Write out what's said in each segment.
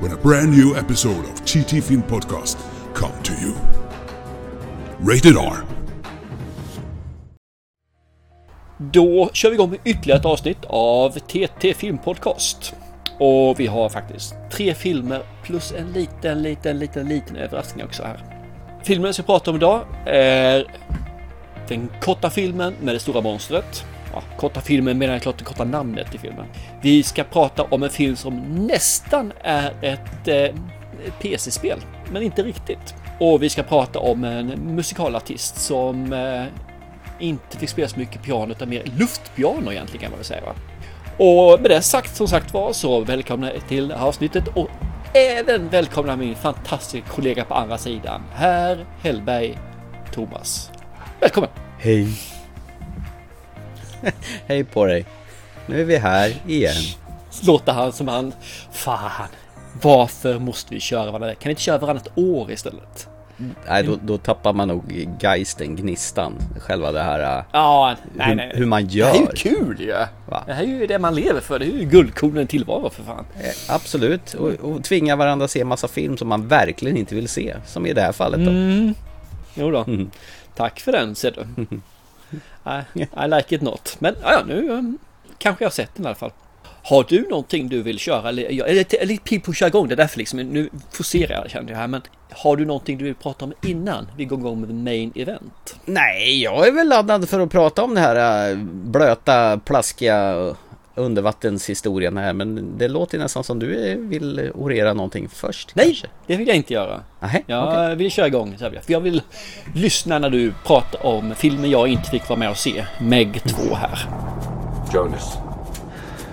when a brand new episode of TT Film Podcast come to you. Rated R. Då kör vi igång med ytterligare ett avsnitt av TT Filmpodcast. Och vi har faktiskt tre filmer plus en liten, liten, liten, liten överraskning också här. Filmen jag pratar om idag är den korta filmen med det stora monstret. Ja, korta filmen menar jag klart det korta namnet i filmen. Vi ska prata om en film som nästan är ett eh, PC-spel, men inte riktigt. Och vi ska prata om en musikalartist som eh, inte fick spela så mycket piano utan mer luftpiano egentligen kan man väl säga. Va? Och med det sagt som sagt var så välkomna till avsnittet och även välkomna min fantastiska kollega på andra sidan, herr Hellberg Thomas. Välkommen! Hej. Hej på dig. Nu är vi här igen. Låter han som han, fan, varför måste vi köra varandra? Kan vi inte köra varannat år istället? Nej, då, då tappar man nog geisten, gnistan. Själva det här... äh, Ja, nej, hur, nej. hur man Det gör. här är ju kul ju! Va? Det här är ju det man lever för. Det är ju guldkornen tillvaro för fan. Eh, Absolut. Och, och tvinga varandra att se massa film som man verkligen inte vill se. Som i det här fallet då. Mm. Jo då. Mm. Tack för den ser du. I, I like it not. Men ja, nu um, kanske jag har sett den i alla fall. Har du någonting du vill köra? Eller, jag är lite, pigg på att köra igång. Det är därför liksom, nu forcerar jag kände jag här. Men har du någonting du vill prata om innan vi går igång med the main event? Nej, jag är väl laddad för att prata om det här äh, blöta, plaskiga undervattenshistorien här. Men det låter nästan som du vill orera någonting först. Nej, kanske. det vill jag inte göra. Nähä, Jag okej. vill köra igång. För jag vill lyssna när du pratar om filmen jag inte fick vara med och se. Meg 2 här. Jonas,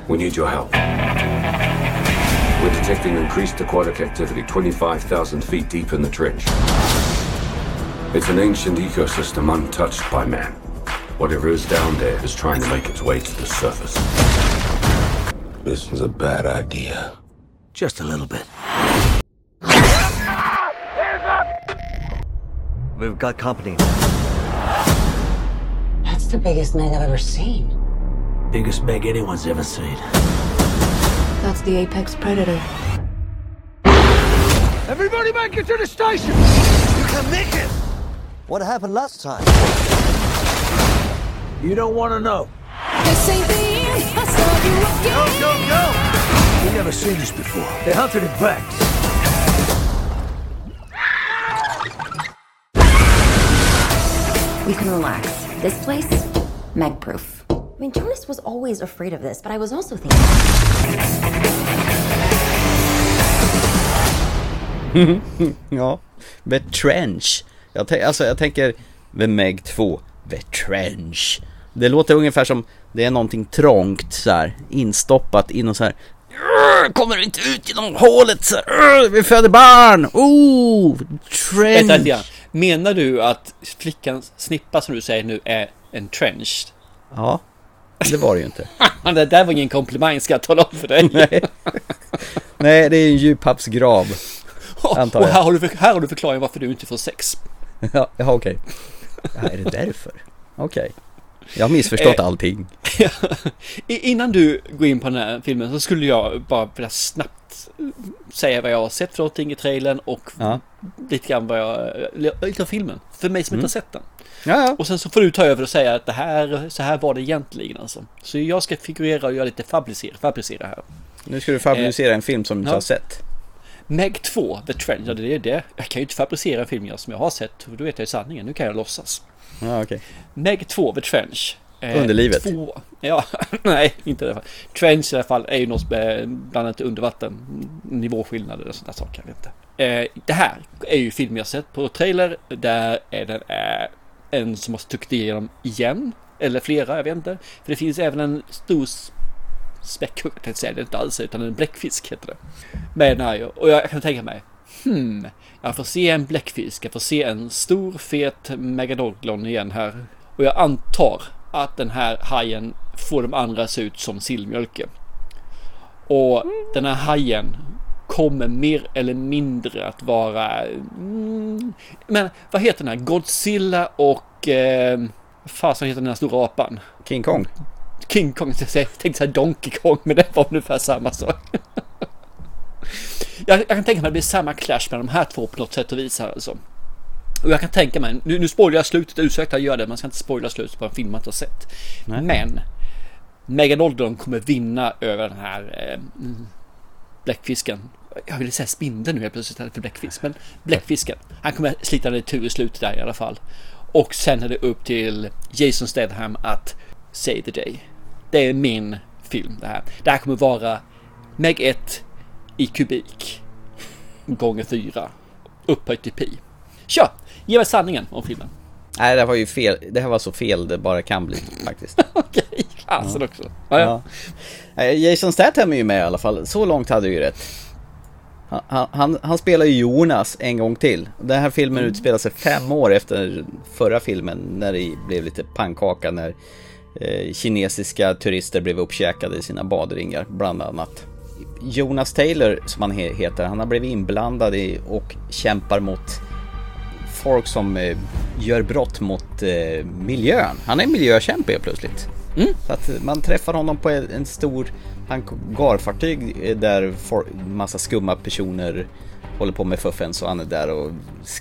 we need your help. We're detecting increased aquatic activity 25,000 feet deep in the trench. It's an ancient ecosystem untouched by man. Whatever is down there is trying to make its way to the surface. This is a bad idea. Just a little bit. We've got company. That's the biggest Meg I've ever seen. Biggest Meg anyone's ever seen. That's the apex predator. Everybody make it to the station! You can make it! What happened last time? You don't want to know. You Go, go, go! We've never seen this before. They hunted it back. We can relax. This place, Meg proof. I mean, Jonas was always afraid of this, but I was also thinking. Ja, The Trench. Jag, tän- alltså, jag tänker The Meg 2, The Trench. Det låter ungefär som det är någonting trångt så här, instoppat i någon så här. "Urgh, Kommer du inte ut genom hålet så här, "Urgh, Vi föder barn! Oh! Trench! Vänta grann. Menar du att flickans snippa som du säger nu är en trench? Ja, det var det ju inte. det där var ingen komplimang ska jag tala om för dig. Nej. Nej, det är en djuphavsgrav. antar och jag. här har, du, för- här har du förklaringen varför du inte får sex. Ja, okej. Ja, är det därför? Okej. Jag har missförstått Eh, allting. Innan du går in på den här filmen så skulle jag bara vilja snabbt eh, säga vad jag har sett för någonting i trailern och Ja. lite grann vad jag, eh, lite av filmen. För mig som inte har sett den. Ja, ja. Och sen så får du ta över och säga att det här, så här var det egentligen alltså. Så jag ska figurera och göra lite fabricera, fabricera här. Nu ska du fabricera en film som du inte har sett. Meg 2, The Trend, ja det är det. Jag kan ju inte fabricera en film som jag har sett, då vet jag ju sanningen. Nu kan jag låtsas. Ja, okej. Meg 2, The Trench. Eh, Underlivet. Två, ja, nej, inte i alla fall. Trench i alla fall är ju något med bland annat undervatten, nivåskillnader och sådana saker. Jag vet inte. Eh, det här är ju film jag sett på trailer. Där är den är en som har stuckit igenom igen. Eller flera, jag vet inte. För det finns även en stor späckhuggare, tänkte säga det inte alls, utan en bläckfisk heter det. Med den här. Och jag kan tänka mig, Hmm, jag får se en bläckfisk, jag får se en stor fet megadolglon igen här. Och jag antar att den här hajen får de andra se ut som sillmjölke. Och den här hajen kommer mer eller mindre att vara... Mm, men vad heter den här? Godzilla och... Eh, vad fasen heter den här stora apan? King Kong. King Kong, jag tänkte säga Donkey Kong, men det var ungefär samma sak. Jag, jag kan tänka mig att det blir samma clash med de här två på något sätt och vis här alltså. Och jag kan tänka mig, nu, nu spoilar jag slutet, ursäkta jag gör det, man ska inte spoila slutet på en film man inte har sett. Nej. Men Megalodon kommer vinna över den här eh, bläckfisken. Jag ville säga spindeln nu helt plötsligt istället för bläckfisk, men bläckfisken. Han kommer slita den i tur i slutet där i alla fall. Och sen är det upp till Jason Statham att Save the Day. Det är min film det här. Det här kommer vara Meg 1 i kubik gånger 4 upphöjt till pi. Kör! Ge mig sanningen om filmen. Nej, det här var ju fel. Det här var så fel det bara kan bli faktiskt. Okej, fasen också. Ja, ja. Ja. Jason Statham är ju med i alla fall. Så långt hade ju rätt. Han, han- han, spelar ju Jonas en gång till. Den här filmen utspelar sig fem år efter förra filmen när det blev lite pannkaka när eh, kinesiska turister blev uppkäkade i sina badringar bland annat. Jonas Taylor som han he- heter, han har blivit inblandad i och kämpar mot folk som eh, gör brott mot eh, miljön. Han är miljökämpe helt plötsligt. Så att man träffar honom på en, en stor hangarfartyg eh, där for, massa skumma personer håller på med fuffens och han är där och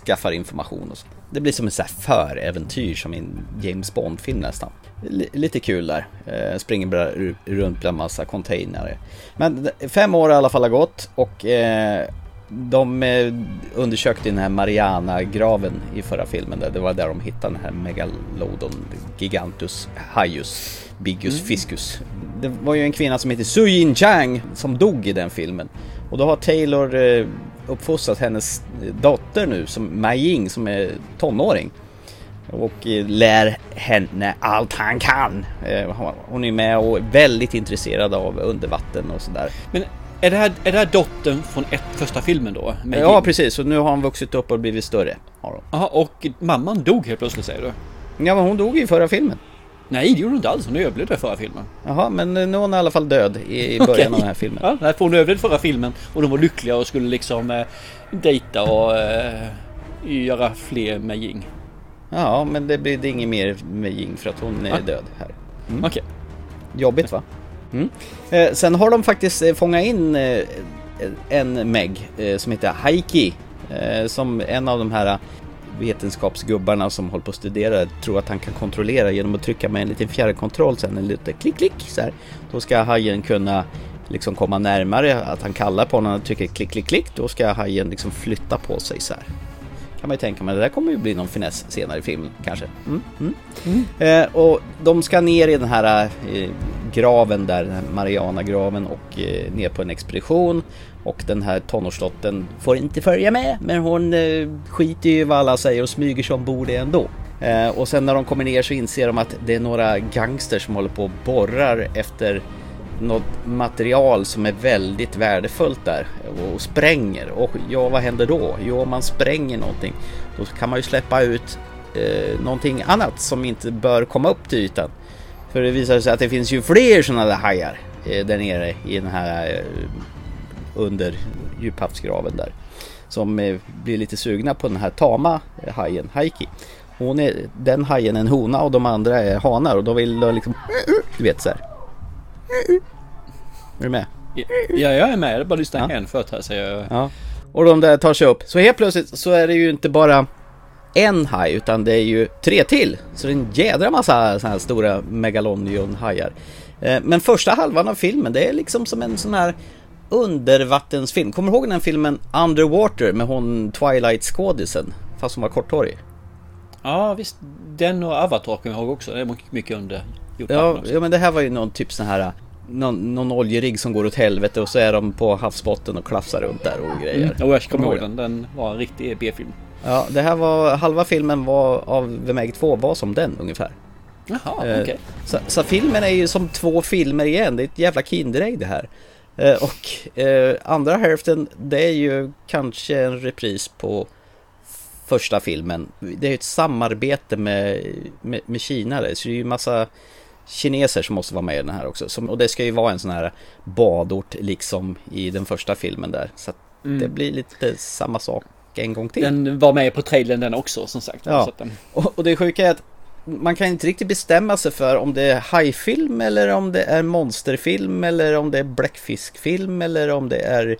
skaffar information och så. Det blir som ett så här föräventyr som i en James Bond-film nästan. L- lite kul där. Eh, springer bara ru- runt bland massa containare. Men fem år i alla fall har gått och eh, de eh, undersökte den här Mariana-graven i förra filmen. Där. Det var där de hittade den här Megalodon Gigantus Haius Bigus Fiscus. Det var ju en kvinna som heter Su Yin Chang som dog i den filmen. Och då har Taylor eh, uppfostrat hennes dotter nu, som Mei Ying, som är tonåring. Och eh, lär henne allt han kan. Eh, Hon är med och är väldigt intresserad av undervatten och sådär. Men är det här, är det här dottern från ett, första filmen då? Med Ja Jim? precis, och nu har hon vuxit upp och blivit större. Har hon. Jaha, och mamman dog helt plötsligt säger du? Ja men hon dog i förra filmen. Nej, det gjorde hon inte alls. Hon överlevde förra filmen. Jaha, men nu är hon i alla fall död i i början Okej. av den här filmen. Ja, nej, hon överlevde förra filmen och de var lyckliga och skulle liksom eh, dejta och eh, göra fler med Ying. Ja, men det blir inget mer med Ying för att hon är Ja. död här. Okej. Jobbigt va? Mm. Eh, sen har de faktiskt eh, fångat in eh, en Meg eh, som heter Haiki. Eh, som en av de här eh, vetenskapsgubbarna som håller på att studera tror att han kan kontrollera genom att trycka med en liten fjärrkontroll sen en liten klick klick så här. Då ska hajen kunna liksom komma närmare, att han kallar på honom och trycker klick klick klick. Då ska hajen liksom flytta på sig så här. Kan man ju tänka mig, det där kommer ju bli någon finess senare i filmen kanske. Mm, mm. Eh, och de ska ner i den här eh, graven där, Mariana-graven och eh, ner på en expedition. Och den här tonårsdottern får inte följa med, men hon eh, skiter ju i vad alla säger och smyger sig ombord ändå. Eh, och sen när de kommer ner så inser de att det är några gangsters som håller på och borrar efter något material som är väldigt värdefullt där och spränger. Och ja, vad händer då? Jo, om man spränger någonting då kan man ju släppa ut eh, någonting annat som inte bör komma upp till ytan. För det visar sig att det finns ju fler sådana där hajar eh, där nere i den här eh, under djuphavsgraven där. Som eh, blir lite sugna på den här tama eh, hajen, Haiki. Hon är, den hajen är en hona och de andra är hanar och de vill då liksom, du vet så här. Är du med? Ja, jag är med. Är bara att lyssna Ja. hänfört här säger jag. Ja. Och de där tar sig upp. Så helt plötsligt så är det ju inte bara en haj utan det är ju tre till. Så det är en jädra massa sådana här stora megalonion-hajar. Eh, Men första halvan av filmen det är liksom som en sån här undervattensfilm. Kommer du ihåg den filmen Underwater med hon Twilight-skådisen? Fast hon var korthårig. Ja, visst. Den och Avatar kommer jag ihåg också. Det är mycket under Ja, ja men det här var ju någon typ sån här någon, någon oljerigg som går åt helvete och så är de på havsbotten och klafsar runt där och grejer. Mm. Och jag kommer ihåg den. Den var en riktig B-film. Ja, det här var, halva filmen var av The Meg 2 var som den ungefär. Jaha, Eh, okej. Så, så filmen är ju som två filmer igen, det är ett jävla Kinderägg det här. Eh, och eh, andra hälften, det är ju kanske en repris på första filmen. Det är ett samarbete med, med, med Kina där, så det är ju massa kineser som måste vara med i den här också. Som, och det ska ju vara en sån här badort liksom i den första filmen där. Så Mm. det blir lite samma sak en gång till. Den var med på trailern den också som sagt. Ja. Den, Och, och det sjuka är att man kan inte riktigt bestämma sig för om det är hajfilm eller om det är monsterfilm eller om det är bläckfiskfilm eller om det är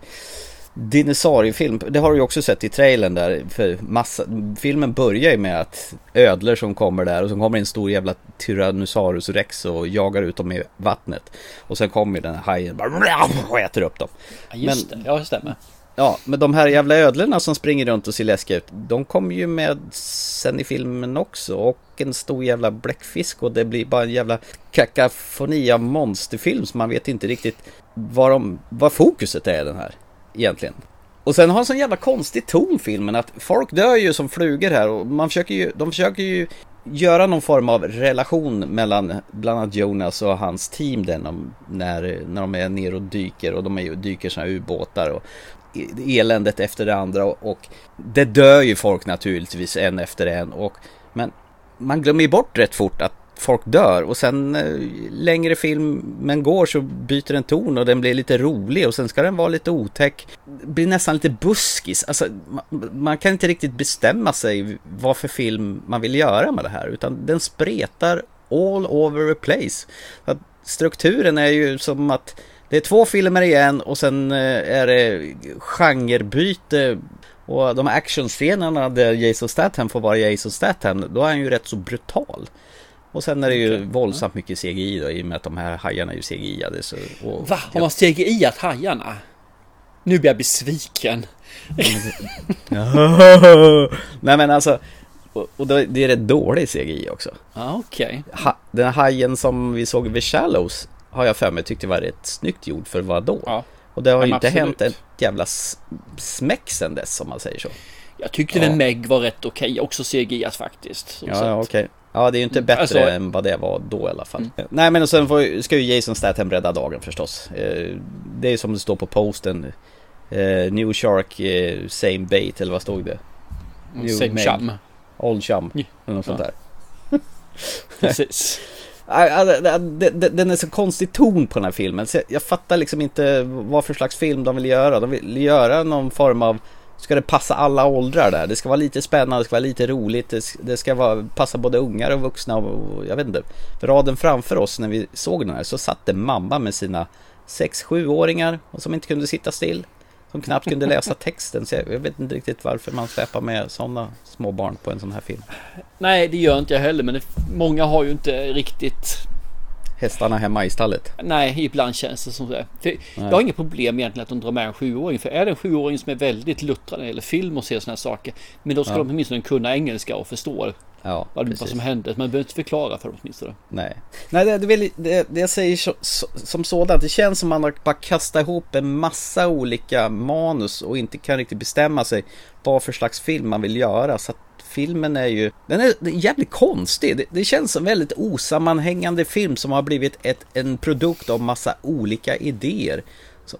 dinosauriefilm. Det har du ju också sett i trailern där. För massa, filmen börjar ju med att ödlor som kommer där och så kommer en stor jävla Tyrannosaurus rex och jagar ut dem i vattnet. Och sen kommer den här hajen bara och äter upp dem. ja, just det, ja det stämmer. Ja, men de här jävla ödlorna som springer runt och ser läskiga ut, de kommer ju med sen i filmen också. Och en stor jävla bläckfisk och det blir bara en jävla kakafoni av monsterfilm så man vet inte riktigt vad, de, vad fokuset är i den här egentligen. Och sen har en sån jävla konstig ton filmen att folk dör ju som flugor här och man försöker ju, de försöker ju göra någon form av relation mellan bland annat Jonas och hans team där de, när, när de är nere och dyker och de är, dyker såna här ubåtar och eländet efter det andra och, det dör ju folk naturligtvis en efter en och men man glömmer ju bort rätt fort att folk dör och sen eh, längre filmen går så byter den ton och den blir lite rolig och sen ska den vara lite otäck. Det blir nästan lite buskis. Alltså, man, man kan inte riktigt bestämma sig vad för film man vill göra med det här utan den spretar all over the place. Att strukturen är ju som att det är två filmer igen och sen eh, är det genrebyte och de här actionscenerna där Jason Statham får vara Jason Statham, då är han ju rätt så brutal. Och sen är det ju våldsamt mycket CGI då, i och med att de här hajarna är ju CGI-ade. Så, och, Va? Har man CGI-at hajarna? Nu blir jag besviken. Nej men alltså, och, det är rätt dålig CGI också. Ja, okej. Ha, den hajen som vi såg vid Shallows har jag för mig tyckte var rätt snyggt gjord för vad då? Ja. Och det har Ja, ju men inte absolut. hänt ett jävla smäck sen dess om man säger så. Jag tyckte Ja. väl Meg var rätt okej, också CGI-at faktiskt. Ja, okej. Ja, det är ju inte Mm, bättre alltså- än vad det var då i alla fall. Nej, men och sen får, ska ju Jason Statham rädda dagen förstås. Eh, Det är som det står på posten. Eh, New Shark, eh, same bait, eller vad stod det? New Same Meg. chum. Old chum, eller något sånt Ja. där. Precis. Äh, äh, den är så konstig ton på den här filmen. Så jag- fattar liksom inte vad för slags film de vill göra. De vill göra någon form av Ska det passa alla åldrar där? Det ska vara lite spännande, det ska vara lite roligt, det ska, vara, passa både ungar och vuxna och, jag vet inte. För raden framför oss när vi såg den här så satt en mamma med sina 6-7-åringar som inte kunde sitta still. Som knappt kunde läsa texten. Så jag, jag vet inte riktigt varför man släpar med sådana små barn på en sån här film. Nej, det gör inte jag heller, men det, många har ju inte riktigt... Hästarna hemma i stallet. Nej, ibland känns det som det. Jag har inget problem egentligen att de drar med en sjuåring. För är det en sjuåring som är väldigt luttrad när det gäller film och ser sådana här saker. Men då ska Ja. de åtminstone kunna engelska och förstå Ja, vad, vad som hände. Man behöver inte förklara för dem åtminstone. Nej, Nej det, det, det jag säger så, så, som sådant, det känns som man har bara kastat ihop en massa olika manus och inte kan riktigt bestämma sig vad för slags film man vill göra. Så att filmen är ju, den är, jävligt konstig. Det, det känns som en väldigt osammanhängande film som har blivit ett, en produkt av massa olika idéer.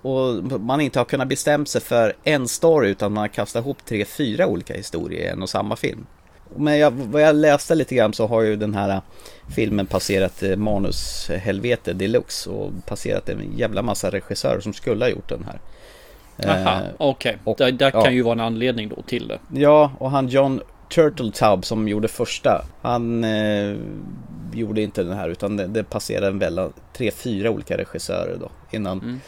Och man inte har kunnat bestämma sig för en story utan man har kastat ihop tre, fyra olika historier i en och samma film. Men jag, vad jag läste lite grann så har ju den här filmen passerat eh, manushelvete deluxe och passerat en jävla massa regissörer som skulle ha gjort den här. Aha, Eh, okej. Där, där ja. kan ju vara en anledning då till det. Ja, och han John Turteltaub som gjorde första, han eh, gjorde inte den här utan det, det passerade väl tre, fyra olika regissörer då innan Mm.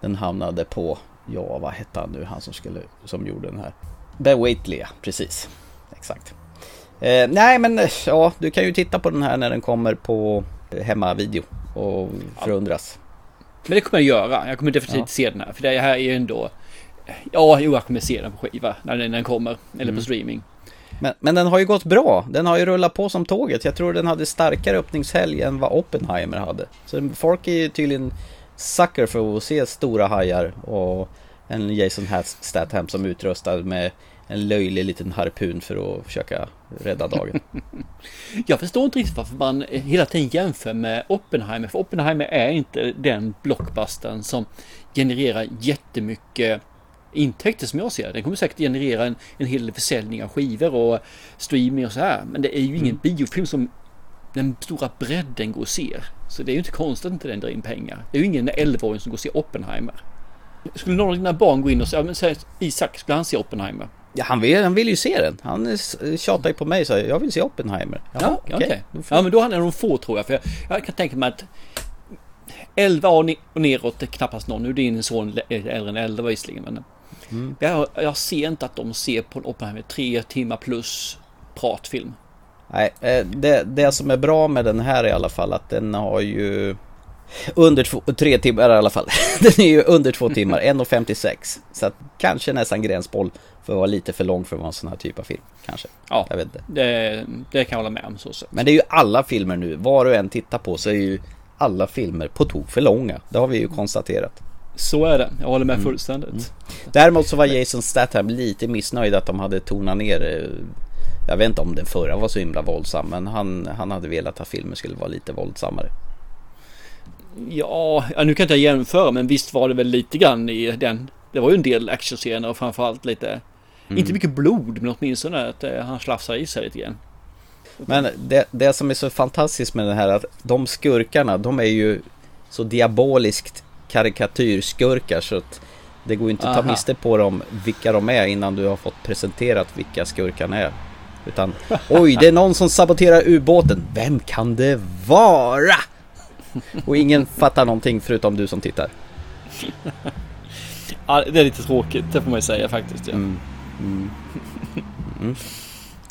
den hamnade på, ja vad hette han nu, han som skulle, som gjorde den här. Ben Waitley, precis. Exakt. Eh, nej men ja, du kan ju titta på den här när den kommer på hemmavideo och förundras. Men det kommer jag göra. Jag kommer definitivt Ja. se den här. För det här är ju ändå... Ja, jo, jag kommer se den på skiva när den, kommer. Eller Mm. på streaming. Men, men den har ju gått bra. Den har ju rullat på som tåget. Jag tror den hade starkare öppningshelg än vad Oppenheimer hade. Så folk är ju tydligen sucker för att se stora hajar och En Jason Statham som utrustad med en löjlig liten harpun för att försöka rädda dagen. Jag förstår inte riktigt varför man hela tiden jämför med Oppenheimer. För Oppenheimer är inte den blockbusten som genererar jättemycket intäkter som jag ser det. Den kommer säkert generera en, en hel del försäljning av skivor och streaming och så här. Men det är ju ingen mm. biofilm som den stora bredden går och ser. Så det är ju inte konstigt att inte den drar in pengar. Det är ju ingen 11-åring som går och ser Oppenheimer. Skulle någon av dina barn gå in och säga, men säg Isak, skulle han se Oppenheimer? Ja, han vill, han vill ju se den. Han tjatar ju på mig så jag vill se Oppenheimer. Jaha, ja, okej. Okay. Okay. Ja, men då är han en av de få tror jag. För jag, jag kan tänka mig att 11 år och neråt är knappast någon. Nu är din son äldre än 11 visserligen. Men mm. jag, jag ser inte att de ser på en Oppenheimer tre timmar plus pratfilm. Nej, eh, det, det som är bra med den här i alla fall att den har ju under två, tre timmar i alla fall. Den är ju under två timmar, 1.56. Så att kanske nästan gränsboll för att vara lite för lång för att vara en sån här typ av film. Kanske. Ja, jag vet inte. Det, det kan jag hålla med om. Så. Men det är ju alla filmer nu. Var och en tittar på så är ju alla filmer på tok för långa. Det har vi ju konstaterat. Så är det. Jag håller med mm. fullständigt. Mm. Däremot så var Jason Statham lite missnöjd att de hade tonat ner eh, jag vet inte om den förra var så himla våldsam men han, han hade velat att filmen skulle vara lite våldsammare. Ja, nu kan jag inte jämföra men visst var det väl lite grann i den. Det var ju en del actionscener och framförallt lite, mm. inte mycket blod men åtminstone att eh, han slafsar i sig lite grann. Men det, det som är så fantastiskt med den här att de skurkarna de är ju så diaboliskt karikatyrskurkar så att det går inte att ta miste på dem vilka de är innan du har fått presenterat vilka skurkarna är. Utan oj, det är någon som saboterar ubåten. Vem kan det vara? Och ingen fattar någonting förutom du som tittar. Ja, det är lite tråkigt, det får man ju säga faktiskt. Ja, mm. Mm. Mm.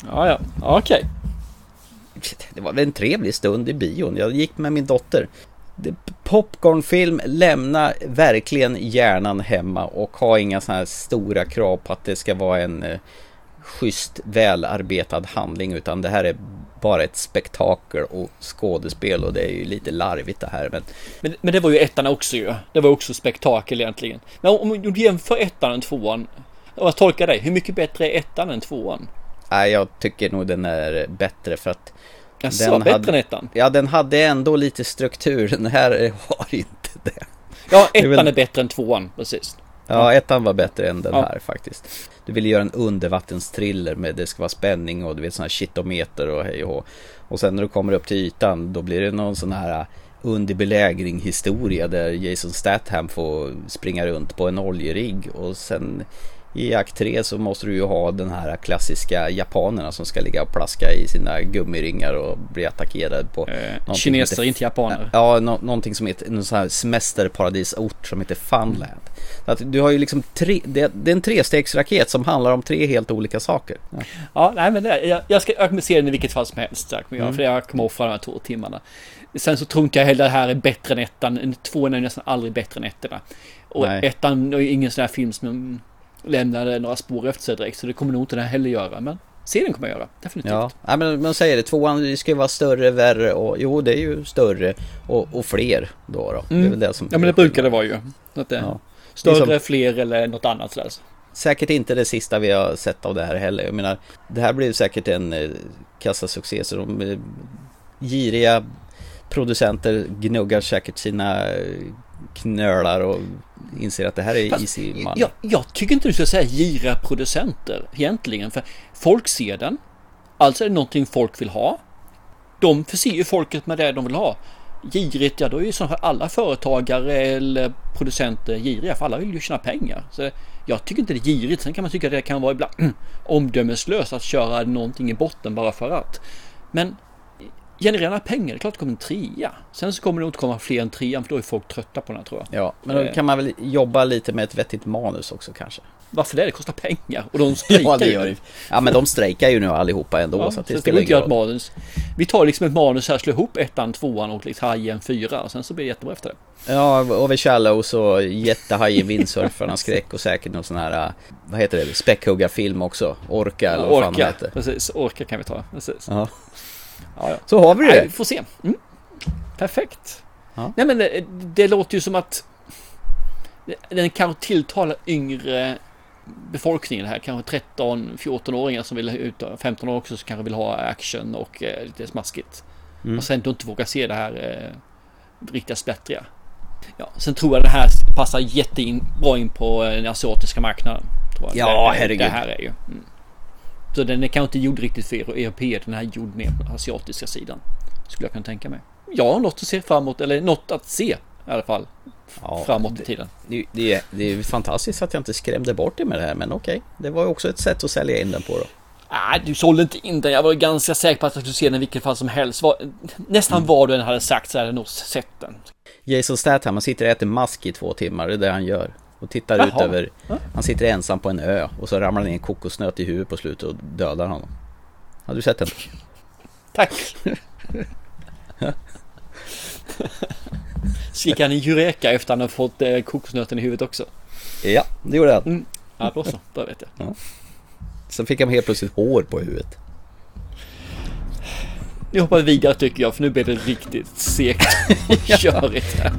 ja, ja. okej. Okay. Det var väl en trevlig stund i bion. Jag gick med min dotter. Popcornfilm, lämna verkligen hjärnan hemma och ha inga sådana här stora krav på att det ska vara en eh, schysst välarbetad handling utan det här är bara ett spektakel och skådespel och det är ju lite larvigt det här. Men, men, men det var ju ettan också ju. Det var också spektakel egentligen. Men om, om du jämför ettan och tvåan. Jag tolkar dig, hur mycket bättre är ettan än tvåan? Nej, jag tycker nog den är bättre för att Jaså, den bättre hade, än ettan? Ja, den hade ändå lite struktur. Den här har inte det. Ja, ettan är, väl... är bättre än tvåan, precis. Ja, ettan var bättre än den ja. här faktiskt. Du ville göra en undervattenstriller med det ska vara spänning och du vet sådana här shitometer och hej och hå. Och sen när du kommer upp till ytan då blir det någon sån här under belägring historia där Jason Statham får springa runt på en oljerigg och sen i akt 3 så måste du ju ha den här klassiska japanerna som ska ligga och plaska i sina gummiringar och bli attackerade på eh, Kineser, inte japaner. Ja, no, någonting som heter en sån här semesterparadisort som heter Funland. Så att du har ju liksom tre, det, det, är en trestegsraket som handlar om tre helt olika saker. Ja, ja nej men det, jag, jag ska jag se den i vilket fall som helst. mm. För jag kommer offra de här två timmarna. Sen så tror inte jag heller det här är bättre än ettan. Tvåan är nästan aldrig bättre än ettorna. Och nej. ettan är ingen sån här film som lämnade några spår efter sig direkt. Så det kommer nog inte den heller göra. Men serien kommer jag göra, definitivt. Ja, ja men man säger det, tvåan ska ju vara större, värre och jo det är ju större och, och fler då. då. Mm. Det är väl det som ja men det brukar det vara ju. Att det, ja. Större, som, fler eller något annat sådär. Säkert inte det sista vi har sett av det här heller. Jag menar, det här blir säkert en eh, kassasuccé så de eh, giriga producenter gnuggar säkert sina eh, knölar och inser att det här är Fast, easy money. Jag, jag tycker inte du ska säga gira producenter egentligen. För folk ser den. Alltså är det någonting folk vill ha. De förser ju folket med det de vill ha. Girigt, ja då är ju så alla företagare eller producenter giriga. För alla vill ju tjäna pengar. Så jag tycker inte det är girigt. Sen kan man tycka att det kan vara ibland omdömeslöst att köra någonting i botten bara för att. Men generera pengar, det är klart det kommer en trea. Sen så kommer det inte komma fler än trean för då är folk trötta på den här tror jag. Ja, men då eh. kan man väl jobba lite med ett vettigt manus också kanske. Varför det? Det kostar pengar och de strejkar ja, det gör. Ja men de strejkar ju nu allihopa ändå ja, så det spelar ingen roll. manus. Vi tar liksom ett manus här, slår ihop ettan, tvåan och liksom hajen fyra och sen så blir det jättebra efter det. Ja, Over Shallows och jättehajen Vindsurfarna skräck och säkert någon sån här, vad heter det, späckhuggarfilm också. Orka eller vad fan det heter. precis. Orka kan vi ta, precis. Ja. Ja, ja. Så har vi det. Nej, vi får se. Mm. Perfekt. Ja. Nej men det, det, låter ju som att den kanske tilltalar yngre befolkningen här, kanske 13-14-åringar som vill ut, 15 år också, som kanske vill ha action och eh, lite smaskigt. Mm. Och sen då inte vågar se det här eh, riktiga splättriga. Ja, sen tror jag det här passar jättebra in på eh, den asiatiska marknaden. Ja, det, herregud. Det här är ju. Mm. Så den är kanske inte gjord riktigt för europeer, den här är gjord mer på den asiatiska sidan. Skulle jag kunna tänka mig. Jag har något att se framåt, eller något att se i alla fall. Ja, framåt i tiden. Det, det, är- det är fantastiskt att jag inte skrämde bort det med det här, men okej. Det var ju också ett sätt att sälja in den på då. Nej, du sålde inte in den. Jag var ganska säker på att jag skulle se den i vilket fall som helst. Var, nästan Mm. vad du än hade sagt så hade jag nog sett den. Jason Statham, han sitter och äter mask i två timmar, det är det han gör. Och tittar ut Jaha. över, han sitter ensam på en ö och så ramlar det ner en kokosnöt i huvudet på slutet och dödar honom. Har du sett den? Tack! Gick han i Eureka efter att han fått eh, kokosnöten i huvudet också. Ja, det gjorde han. Mm. Ja, då så. Då vet jag. Sen fick han helt plötsligt hår på huvudet. Nu hoppar vi vidare tycker jag, för nu blir det riktigt segt och körigt här.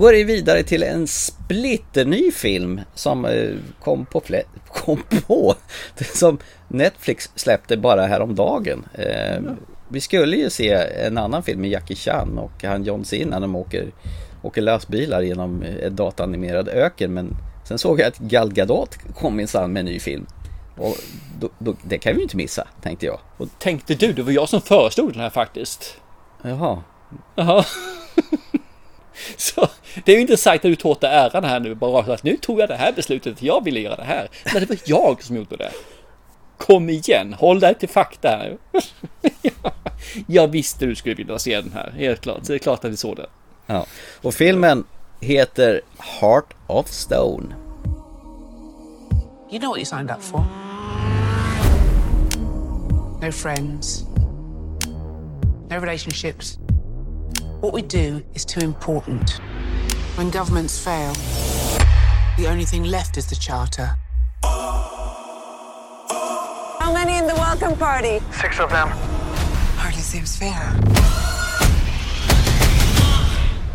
Går vi vidare till en splitterny film som eh, kom på, kom på som Netflix släppte bara häromdagen. Eh, Vi skulle ju se en annan film med Jackie Chan och han John Cena när de åker, åker lösbilar genom ett dataanimerad öken men sen såg jag att Gal Gadot kom minsann med en ny film. Och då, då, det kan vi ju inte missa, tänkte jag. Och, Tänkte du, det var jag som föreslog den här faktiskt. jaha, Jaha. Så det är ju intressant att du tog åt dig äran här nu. Bara att nu tog jag det här beslutet. Jag ville göra det här. Men det var jag som gjorde det. Kom igen, håll dig till fakta här nu. Jag visste du skulle vilja se den här, helt klart. Så det är klart att vi såg det. ja. Och filmen heter Heart of Stone. You know what you signed up for. No friends, no relationships. What we do is too important. When governments fail, the only thing left is the charter. How many in the welcome party? Six of them. Hardly seems fair.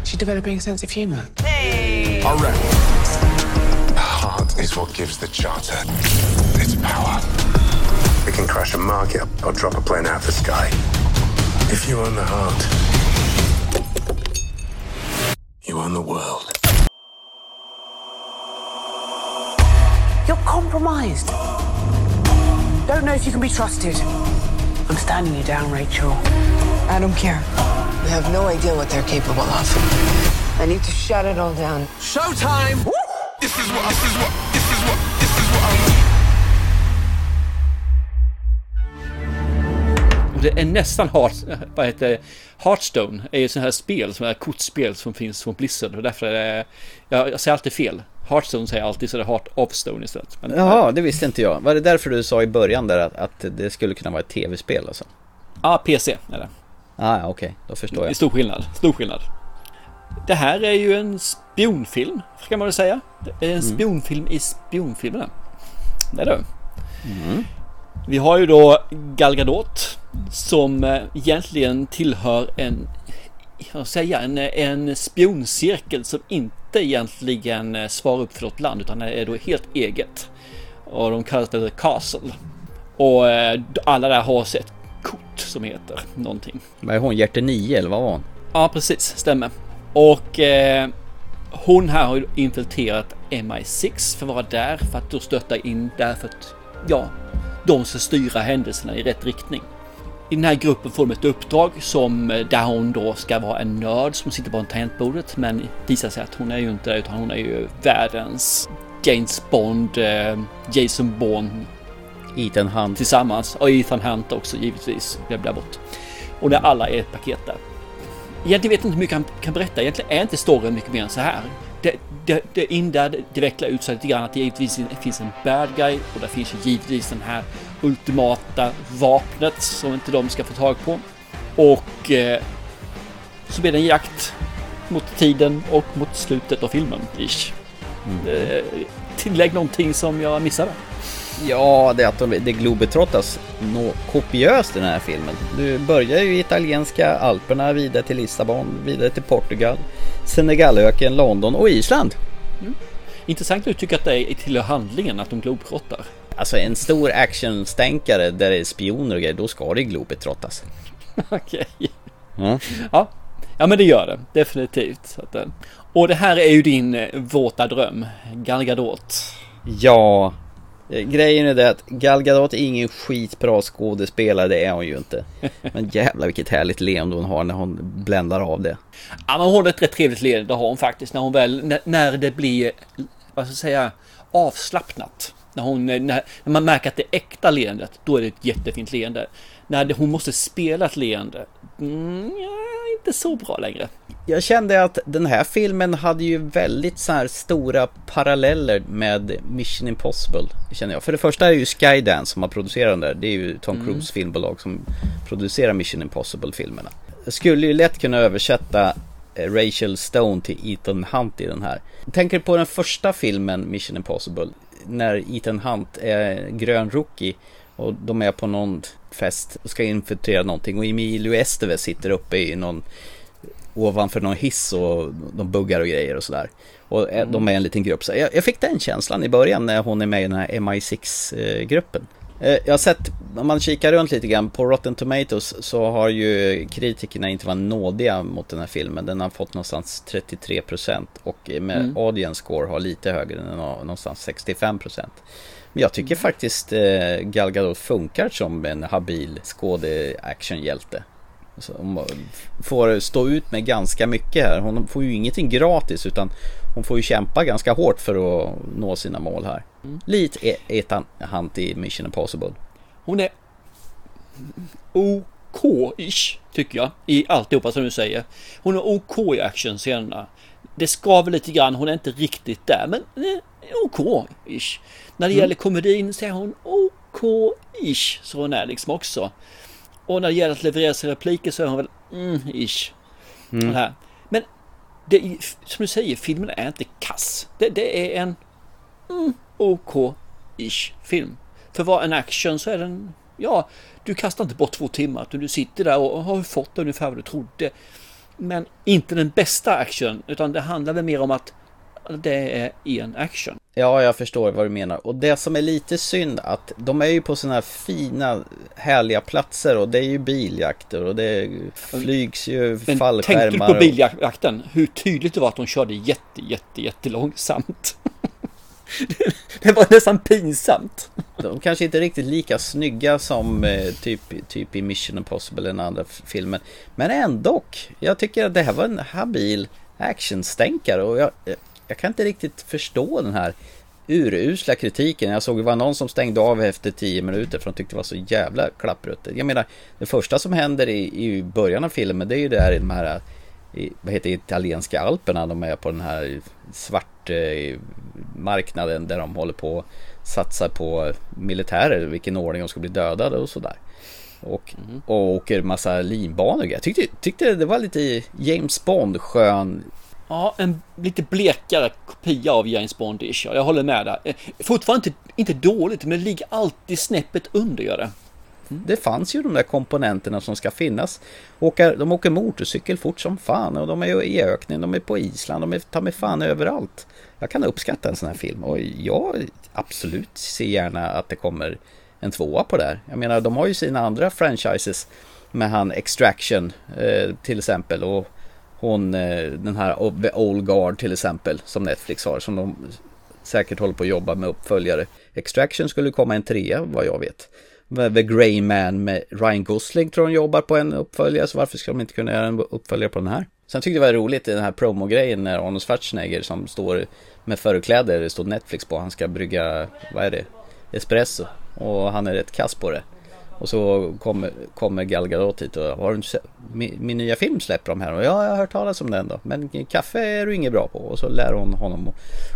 She's developing a sense of humour. Hey! All right. The heart is what gives the charter its power. We can crash a market or drop a plane out of the sky. If you own the heart, you own the world. You're compromised. Don't know if you can be trusted. I'm standing you down, Rachel. I don't care. We have no idea what they're capable of. I need to shut it all down. Showtime! This is what, this is what, this is what, det är nästan Heart, vad heter? Hearthstone är ju sån här spel, sån här kortspel som finns från Blizzard och därför är det, jag, jag säger alltid fel. Hearthstone säger jag alltid så det är Heart of Stone istället. Men, Jaha, det visste inte jag. Var det därför du sa i början där att, att det skulle kunna vara ett tv-spel alltså? Ja, PC är det. Ah, okej, då förstår Det är jag. stor skillnad. Stor skillnad. Det här är ju en spionfilm, kan man väl säga. Det är en spionfilm i spionfilmerna. Det är det. Vi har ju då Gal Gadot som eh, egentligen tillhör en, jag säga, en, en spioncirkel som inte egentligen eh, svarar upp för något land utan är då helt eget. Och de kallar det The Castle. Och eh, alla där har sett kort som heter någonting. Vad är hon? Hjärte 9 eller vad var hon? Ja, precis. Stämmer. Och eh, hon här har ju infiltrerat MI6 för att vara där, för att då stötta in där för att, ja, de ska styra händelserna i rätt riktning. I den här gruppen får de ett uppdrag som eh, där hon då ska vara en nörd som sitter på tangentbordet, men visar sig att hon är ju inte det, utan hon är ju världens James Bond, eh, Jason Bourne Ethan Hunt. tillsammans. Och Ethan Hunt också givetvis. Jag bort. Och när alla är ett paket där. Egentligen vet jag inte hur mycket han kan berätta. Egentligen är inte storyn mycket mer än så här. Det, det, det in där, det vecklar ut sig lite grann att det givetvis finns en bad guy och där finns ju givetvis den här ultimata vapnet som inte de ska få tag på. Och eh, så blir det en jakt mot tiden och mot slutet av filmen. Ish. Mm. Eh, tillägg någonting som jag missade. Ja, det är att de, det globetrottas nå kopiöst i den här filmen. Du börjar ju i italienska Alperna, vidare till Lissabon, vidare till Portugal, Senegalöken, London och Island. Intressant att du tycker att det är till handlingen att de globetrottar. Alltså en stor actionstänkare där det är spioner och grejer, då ska det globetrottas. Okej. Ja. Ja. ja, men det gör det definitivt. Eh, och det här är ju din eh, våta dröm, Gal Gadot. Ja, grejen är det att Gal Gadot är ingen skitbra skådespelare, det är hon ju inte. Men jävlar vilket härligt leende hon har när hon bländar av det. Ja, men hon har ett rätt trevligt leende, det har hon faktiskt, när hon väl, när, när det blir, vad ska jag säga, avslappnat. När, hon, när, när man märker att det är äkta leendet, då är det ett jättefint leende. När hon måste spela ett leende, mm, ja, inte så bra längre. Jag kände att den här filmen hade ju väldigt så här stora paralleller med Mission Impossible. Känner jag. För det första är det ju Skydance som har producerat den där. Det är ju Tom Mm. Cruise filmbolag som producerar Mission Impossible-filmerna. Jag skulle ju lätt kunna översätta eh, Rachel Stone till Ethan Hunt i den här. Tänker på den första filmen Mission Impossible. När Ethan Hunt är grön rookie och de är på någon fest och ska infiltrera någonting och Emilio Estevez sitter uppe i någon ovanför någon hiss och de buggar och grejer och sådär. Och eh, de är en liten grupp. Så jag, fick den känslan i början när hon är med i den här MI6-gruppen. Eh, Jag har sett, om man kikar runt lite grann på Rotten Tomatoes så har ju kritikerna inte varit nådiga mot den här filmen. Den har fått någonstans 33% och med Mm. audience score har lite högre, någonstans 65%. Jag tycker faktiskt eh, Gal Gadot funkar som en habil skåde-actionhjälte. Så hon får stå ut med ganska mycket här. Hon får ju ingenting gratis utan hon får ju kämpa ganska hårt för att nå sina mål här. Lite e- Ethan Hunt i Mission Impossible. Hon är OK-ish, tycker jag, i alltihopa som du säger. Hon är OK i actionscenerna. Det skaver lite grann, hon är inte riktigt där, men eh, OK-ish. När det Mm. gäller komedin så är hon OK-ish, så hon är liksom också. Och när det gäller att leverera sina repliker så är hon väl mm-ish. Mm. Men det, som du säger, filmen är inte kass. Det, det är en mm, OK-ish film. För vad en action så är den, ja, du kastar inte bort två timmar du sitter där och har fått ungefär vad du trodde. Men inte den bästa action, utan det handlar väl mer om att det är en action. Ja, jag förstår vad du menar. Och det som är lite synd att de är ju på sådana här fina, härliga platser och det är ju biljakter och det flygs ju Men fallskärmar. du på och- biljakten? Hur tydligt det var att de körde jätte, jätte, jättelångsamt. det var nästan pinsamt. De kanske inte är riktigt lika snygga som eh, typ, typ i Mission Impossible, den andra filmen. Men ändå. Jag tycker att det här var en habil actionstänkare och jag, jag- kan inte riktigt förstå den här urusla kritiken. Jag såg det var någon som stängde av efter 10 minuter för de tyckte det var så jävla klappruttet. Jag menar, det första som händer i, i början av filmen det är ju där i de här i, vad heter det, italienska alperna. De är på den här svart eh, marknaden där de håller på att satsa på militärer, vilken ordning de ska bli dödade och sådär. Och, och åker massa linbanor. Jag tyckte, tyckte det var lite James Bond skön. Ja, en lite blekare kopia av James Bond-ish. Jag håller med där. Eh, fortfarande inte, inte dåligt, men det ligger alltid snäppet under gör det. Mm. Det fanns ju de där komponenterna som ska finnas. Åker, de åker motorcykel fort som fan och de är ju i öknen, de är på Island, de är ta mig fan överallt. Jag kan uppskatta en sån här film och jag absolut ser gärna att det kommer en tvåa på det här. Jag menar, de har ju sina andra franchises med han Extraction eh, till exempel och hon eh, den här The Old Guard till exempel som Netflix har som de säkert håller på att jobba med uppföljare. Extraction skulle komma en trea vad jag vet. The Grey Man med Ryan Gosling tror de jobbar på en uppföljare så varför ska de inte kunna göra en uppföljare på den här? Sen tyckte jag det var roligt i den här promogrejen när Arnold Schwarzenegger som står med förkläder, det stod Netflix på, han ska brygga, vad är det, espresso och han är rätt kass på det. Och så kommer, kommer Gal Gadot hit och har du inte sett, min, min nya film släpper de här och ja, jag har hört talas om den då. Men kaffe är du inget bra på. Och så lär hon honom att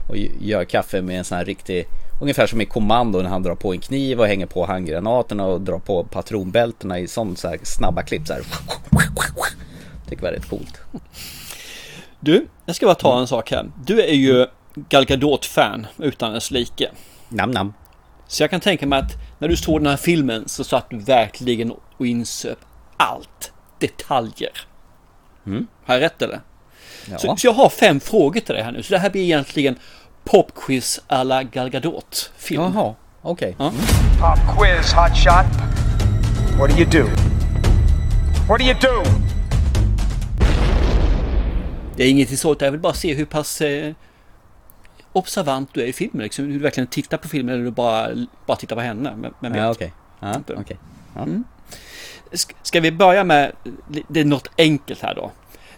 och göra kaffe med en sån här riktig, ungefär som i kommando när han drar på en kniv och hänger på handgranaterna och drar på patronbältena i sån så här snabba klipp så här. Tycker var rätt coolt. Du, jag ska bara ta en sak här. Du är ju Gal Gadot-fan utan dess like. Nam nam. Så jag kan tänka mig att när du såg den här filmen så satt du verkligen och insöp allt. Detaljer. Mm. Har jag rätt eller? Ja. Så, så jag har fem frågor till dig här nu. Så det här blir egentligen popquiz alla Gal Gadot film. Jaha, okej. Ja. Pop quiz, hotshot. What do you do? What do you do? Det är inget sånt. Jag vill bara se hur pass eh, observant du är i filmen. Liksom, hur du verkligen tittar på filmen eller du bara, bara tittar på henne. Men, men Ja, okej. Ja, Inte. okej. Ja. Mm. Sk- Ska vi börja med, det är något enkelt här då.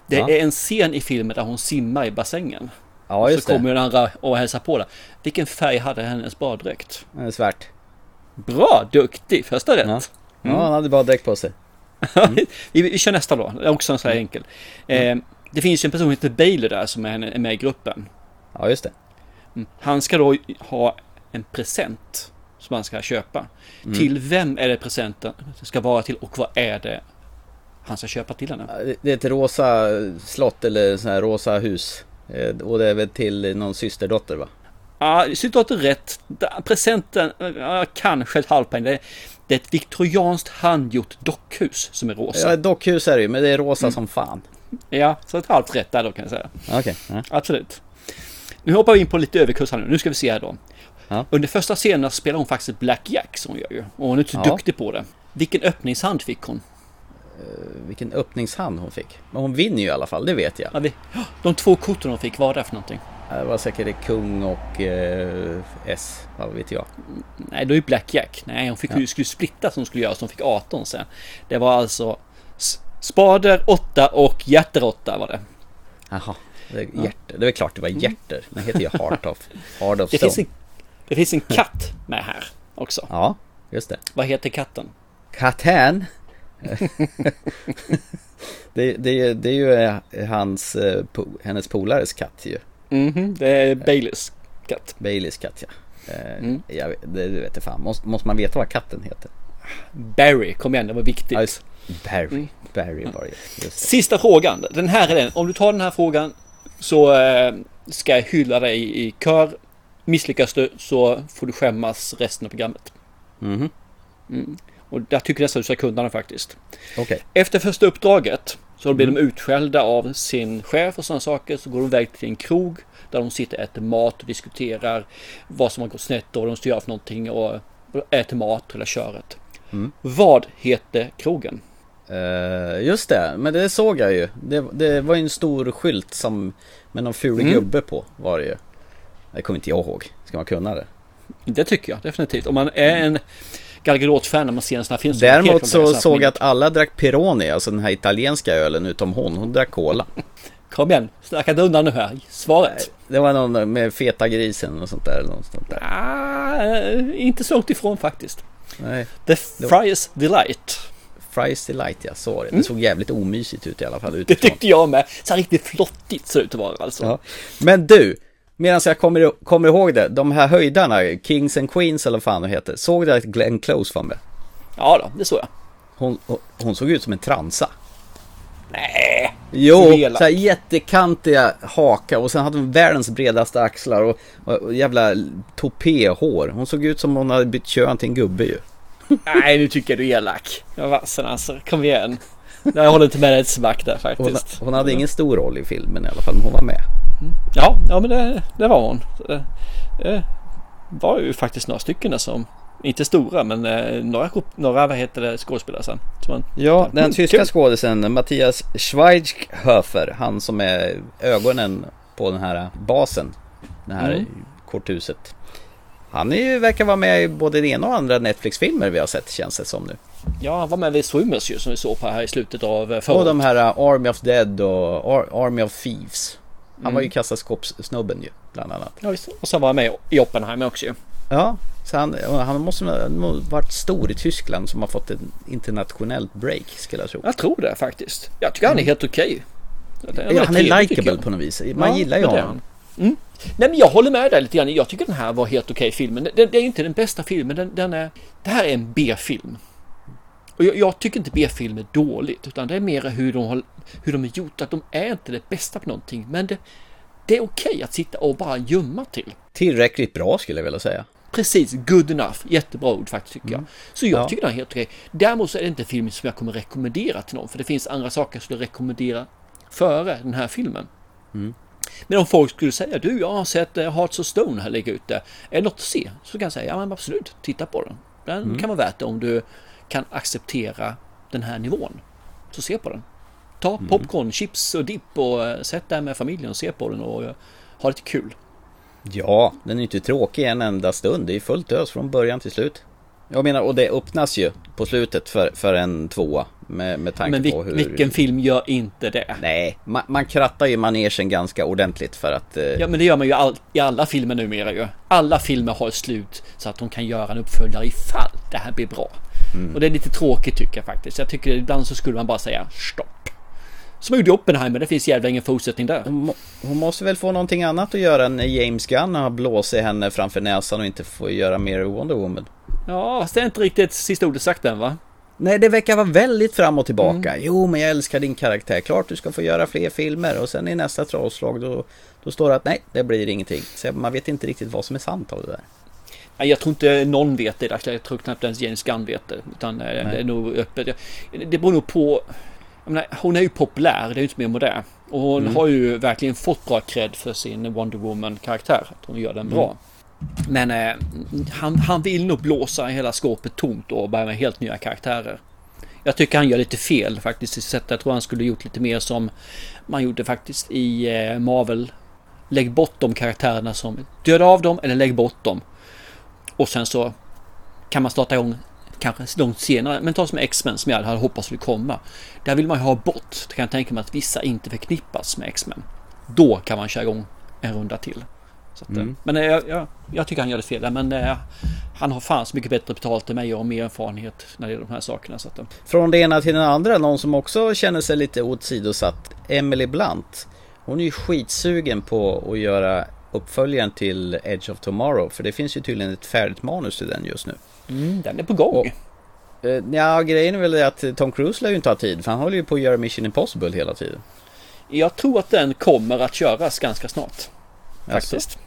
Det Ja. är en scen i filmen där hon simmar i bassängen. Ja, just så kommer det. den andra och hälsar på där. Vilken färg hade hennes baddräkt? Eh, Svart. Bra, duktig, första rätt. Ja. Ja, han hade bara dräkt på sig. vi, vi kör nästa då, det är också en sån här enkel. Eh, det finns ju en person som heter Bailey där som är med i gruppen. Ja, just det. Mm. Han ska då ha en present som han ska köpa. Mm. Till vem är det presenten ska vara till och vad är det han ska köpa till henne? Det- är ett rosa slott eller sån här rosa hus. Eh, Och det är väl till någon systerdotter va? Ja, situatet är rätt. Presenten, kanske ett halvpoäng. Det är, det är ett viktorianskt handgjort dockhus som är rosa. Ja, dockhus är det ju, men det är rosa som fan. Ja, så ett halvt rätt där då kan jag säga. Okej. ja. Absolut. Nu hoppar vi in på lite överkurs här nu. Nu ska vi se här då. Ja. Under första scenen spelar hon faktiskt Black Jack som hon gör ju. Och hon är inte så Ja. duktig på det. Vilken öppningshand fick hon? Vilken öppningshand hon fick. Men hon vinner ju i alla fall, det vet jag. Ja, vi, de två korten hon fick, vad var det för någonting? Det var säkert det kung och eh, S, vad vet jag. Nej, då är ju Black Jack. Nej, hon fick Ja. ju skulle splitta som hon skulle göra, så hon fick 18 sen. Det var alltså spader 8 och hjärter 8 var det. Jaha, det är hjärter. Det är klart det var hjärter. Den heter ju Heart of, Heart of Det Stone. finns, en, det finns en katt med här också. Ja, just det. Vad heter katten? Katten. det, det, det är ju eh, hans, eh, hennes polares katt ju. Mhm, det är Baileys katt. Baileys katt ja. Eh, Mm. jag vet, det vet jag fan. Måste, måste man veta vad katten heter? Barry, kom igen, det var viktigt. Ja, Barry. Mm. Barry var det. Sista frågan. Den här är den. Om du tar den här frågan så eh, ska jag hylla dig i kör. Misslyckas du så får du skämmas resten av programmet. Mhm. Mm. Och där tycker jag nästan du ska kunna den faktiskt. Okej. Efter första uppdraget så blir de utskällda av sin chef och sådana saker. Så går de iväg till en krog där de sitter och äter mat och diskuterar vad som har gått snett och vad de ska göra för någonting och äter mat hela köret. Mm. Vad heter krogen? Eh, just det, men det såg jag ju. Det, det var ju en stor skylt som med någon ful Mm. gubbe på var det ju. Det kommer inte jag ihåg. Ska man kunna det? Det tycker jag definitivt. Om man är en Gal Gadot-fan när man ser en sån här film. så Däremot så såg jag att alla drack Peroni, alltså den här italienska ölen, utom hon. Hon drack cola. Kom igen, snacka inte undan nu här. Svaret? Det var någon med feta grisen och sånt där. Något sånt där. Ah, inte så långt ifrån faktiskt. Nej. The Friars Delight. Fries Delight, ja. Så var det. Mm. Det såg jävligt omysigt ut i alla fall Det utifrån. tyckte jag med. Så riktigt flottigt ser det ut att vara alltså. Ja. Men du, medan jag kommer, kommer ihåg det, de här höjdarna, Kings and Queens eller vad fan de heter. Såg du att Glenn Close var med? Ja då, det såg jag. Hon, hon, såg ut som en transa. Nej. Jo, så här jättekantiga haka och sen hade hon världens bredaste axlar och, och, och jävla topéhår. Hon såg ut som hon hade bytt kön till en gubbe ju. Nej, nu tycker jag du är elak. Ja, vassen alltså. Kom igen. Jag håller inte med dig ett smack där Hon, faktiskt. hon hade ingen stor roll i filmen i alla fall, men hon var med. Ja, ja men det, det var hon. Det, det var ju faktiskt några stycken som, inte stora, men eh, några, några vad heter det, skådespelare sen. Man, Ja, den Mm, tyska skådisen Mattias Schweighöfer, han som är ögonen på den här basen, det här Mm. korthuset. Han är ju, verkar vara med i både det ena och andra Netflix-filmer vi har sett känns det som nu. Ja, han var med vid Swimmers ju som vi såg på här i slutet av eh, förra Och de här uh, Army of Dead och Ar- Army of Thieves. Han Mm. var ju kassaskåpssnubben ju, bland annat. Ja, visst. Och sen var han med i Oppenheimer också ju. Ja, så han, han måste ha varit stor i Tyskland som har fått en internationellt break skulle jag tro. Jag tror det faktiskt. Jag tycker han är helt okej. Okay. Ja, han är likeable på något vis. Man ja, gillar ju honom. Mm. Nej men jag håller med dig lite grann. Jag tycker den här var helt okej filmen. Det, är inte den bästa filmen. Den, den är, det här är en B-film. Och jag, jag, tycker inte B-film är dåligt. Utan det är mer hur de har, hur de är gjort. Att de är inte det bästa på någonting. Men det, det är okej att sitta och bara gömma till. Tillräckligt bra skulle jag vilja säga. Precis, good enough. Jättebra ord faktiskt tycker jag. Mm. Så jag Ja. tycker den är helt okej. Däremot så är det inte en film som jag kommer rekommendera till någon. För det finns andra saker jag skulle rekommendera före den här filmen. Mm. Men om folk skulle säga du, jag har sett uh, Hearts of Stone här ligga ute. Är det något att se? Så kan jag säga, ja men absolut, titta på den. Den Mm. kan vara värt det om du kan acceptera den här nivån. Så se på den. Ta Mm. popcorn, chips och dipp och uh, sätt där med familjen och se på den och uh, ha lite kul. Ja, den är inte tråkig en enda stund. Det är fullt ös från början till slut. Jag menar, och det öppnas ju på slutet för, för en tvåa med, med tanke Men vil- på hur... vilken film gör inte det? Nej, man, man krattar ju manegen ganska ordentligt för att... Eh, Ja men det gör man ju all, i alla filmer numera ju. Alla filmer har slut så att de kan göra en uppföljare ifall det här blir bra. Mm. Och det är lite tråkigt tycker jag faktiskt. Jag tycker ibland så skulle man bara säga stopp. Som gjorde Oppenheimer, det finns jävla ingen fortsättning där. Hon, hon måste väl få någonting annat att göra när James Gunn har blåst henne framför näsan och inte får göra mer Wonder Woman. Ja, fast det är inte riktigt sista ordet sagt än va? Nej, det verkar vara väldigt fram och tillbaka. Mm. Jo, men jag älskar din karaktär. Klart du ska få göra fler filmer. Och sen i nästa trollslag då, då står det att nej, det blir ingenting. Så man vet inte riktigt vad som är sant av det där. Nej, Jag tror inte någon vet det. Jag tror knappt ens James Gunn vet det. Utan eh, det Nej. är nog öppet. Det beror nog på... Menar, hon är ju populär, det är ju inte mer med det. Och hon Mm. har ju verkligen fått bra cred för sin Wonder Woman-karaktär. Att hon gör den bra. Men eh, han, han vill nog blåsa hela skåpet tomt och börja med helt nya karaktärer. Jag tycker han gör lite fel faktiskt i sättet. Jag tror han skulle gjort lite mer som man gjorde faktiskt i eh, Marvel. Lägg bort de karaktärerna som döda av dem eller lägg bort dem. Och sen så kan man starta igång kanske långt senare. Men ta som X-Men som jag hade hoppats skulle komma. Där vill man ju ha bort. Det kan jag tänka mig att vissa inte förknippas med X-Men. Då kan man köra igång en runda till. Så att, eh, Mm. Men eh, jag, jag, jag tycker han gör det fel. Men eh, han har fan så mycket bättre betalt än mig och mer erfarenhet när det gäller de här sakerna. Så att, eh, Från det ena till den andra, någon som också känner sig lite åsidosatt. Emily Blunt. Hon är ju skitsugen på att göra uppföljaren till Edge of Tomorrow. För det finns ju tydligen ett färdigt manus till den just nu. mm, den är på gång. Eh, Ja, grejen är väl att Tom Cruise lär ju inte ha tid. För han håller ju på att göra Mission Impossible hela tiden. Jag tror att den kommer att köras ganska snart. Faktiskt.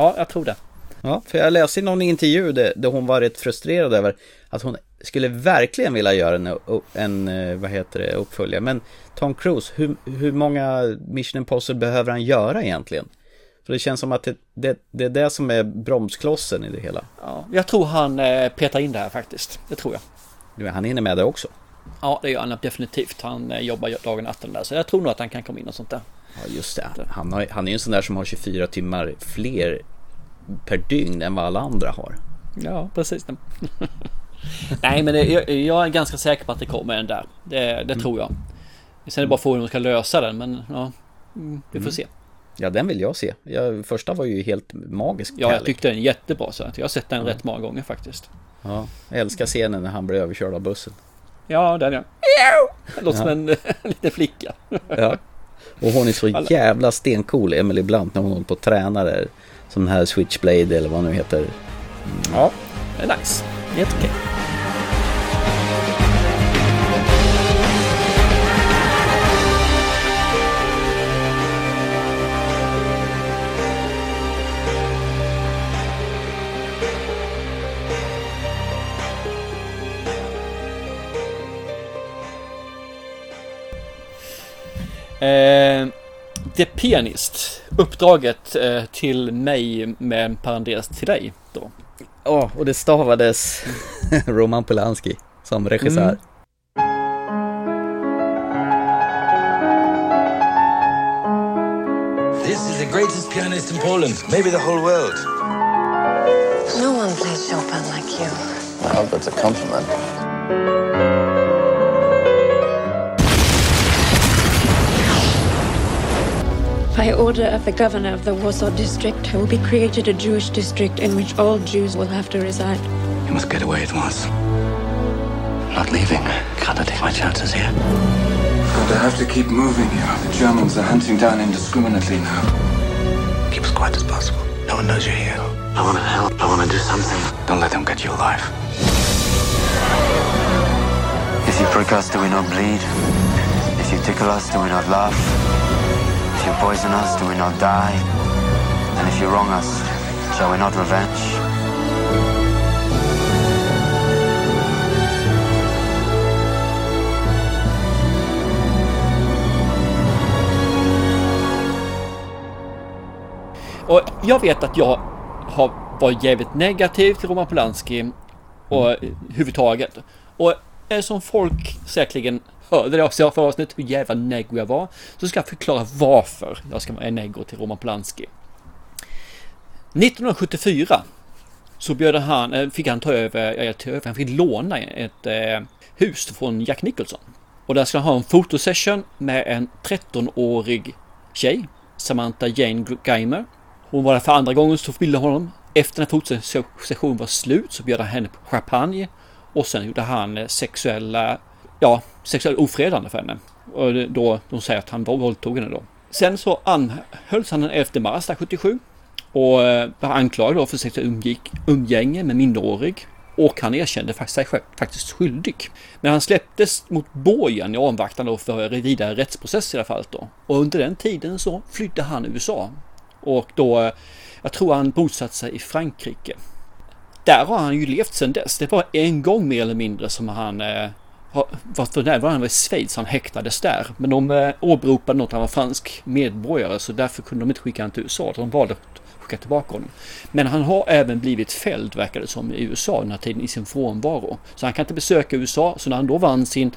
Ja, jag tror det. Ja, för jag läste i någon intervju där, där hon var rätt frustrerad över att hon skulle verkligen vilja göra en, en vad heter det, uppföljare. Men Tom Cruise, hur, hur många Mission Impossible behöver han göra egentligen? För det känns som att det, det, det är det som är bromsklossen i det hela. Ja, jag tror han eh, petar in det här faktiskt. Det tror jag. Han hinner med det också. Ja, det gör han definitivt. Han eh, jobbar dagen och natten där. Så jag tror nog att han kan komma in och sånt där. Ja, just det. Han, har, han är ju en sån där som har 24 timmar fler per dygn än vad alla andra har. Ja, precis. Nej, men det, jag, jag är ganska säker på att det kommer en där. Det, det tror jag. Sen är det bara frågan hur de ska lösa den, men ja, mm, vi får Mm. se. Ja, den vill jag se. Jag, första var ju helt magisk. Ja, jag tyckte den är jättebra så jag har sett den Ja. rätt många gånger faktiskt. Ja, jag älskar scenen när han blir överkörd av bussen. Ja, den ja. Det låter som Ja. en liten flicka. Ja. Och hon är så jävla stencool, Emily Blunt, när hon håller på och tränar där. Som den här Switchblade eller vad nu heter. Ja, det är nice. Helt okej. Eh, The Pianist. Uppdraget eh, till mig med en parentes till dig då. Ja, och det stavades Roman Polanski som regissör. Mm. This is the greatest pianist in Poland, maybe the whole world. No one plays Chopin like you. Well, that's a compliment. By order of the governor of the Warsaw district, there will be created a Jewish district in which all Jews will have to reside. You must get away at once. I'm not leaving. Can't I take my chances here? But I have to keep moving here. The Germans are hunting down indiscriminately now. Keep as quiet as possible. No one knows you're here. I want to help. I want to do something. Don't let them get you alive. If you prick us, do we not bleed? If you tickle us, do we not laugh? If you poison us, do we not die? And if you wrong us, shall we not revenge? Och jag vet att jag har varit jävligt negativ till Roman Polanski och huvudtaget. Och Eh, som folk säkerligen hörde det också förra avsnittet hur jävla neggo jag var. Så ska jag förklara varför jag ska vara neggo till Roman Polanski. 1974 så bjöd han, eh, fick han ta över, ja, över, han fick låna ett eh, hus från Jack Nicholson. Och där ska han ha en fotosession med en 13-årig tjej, Samantha Jane Geimer. Hon var där för andra gången så filmade honom. Efter när fotosessionen var slut så bjöd han henne på champagne. Och sen gjorde han eh, sexuella, ja, sexuellt ofredande för henne. Och då, de säger att han våldtog henne då. Sen så anhölls han den 11 mars 77. Och eh, var anklagad då för sexuellt umgänge med minderårig. Och han erkände sig själv faktiskt skyldig. Men han släpptes mot borgen i avvaktan då för vidare rättsprocess i alla fall då. Och under den tiden så flydde han USA. Och då, eh, jag tror han bosatte sig i Frankrike. Där har han ju levt sedan dess. Det var en gång mer eller mindre som han eh, var för närvarande var i Schweiz, han häktades där. Men de eh, åberopade något, han var fransk medborgare så därför kunde de inte skicka honom till USA. De valde att skicka tillbaka honom. Men han har även blivit fälld, verkar det som, i USA den här tiden i sin frånvaro. Så han kan inte besöka USA. Så när han då vann sin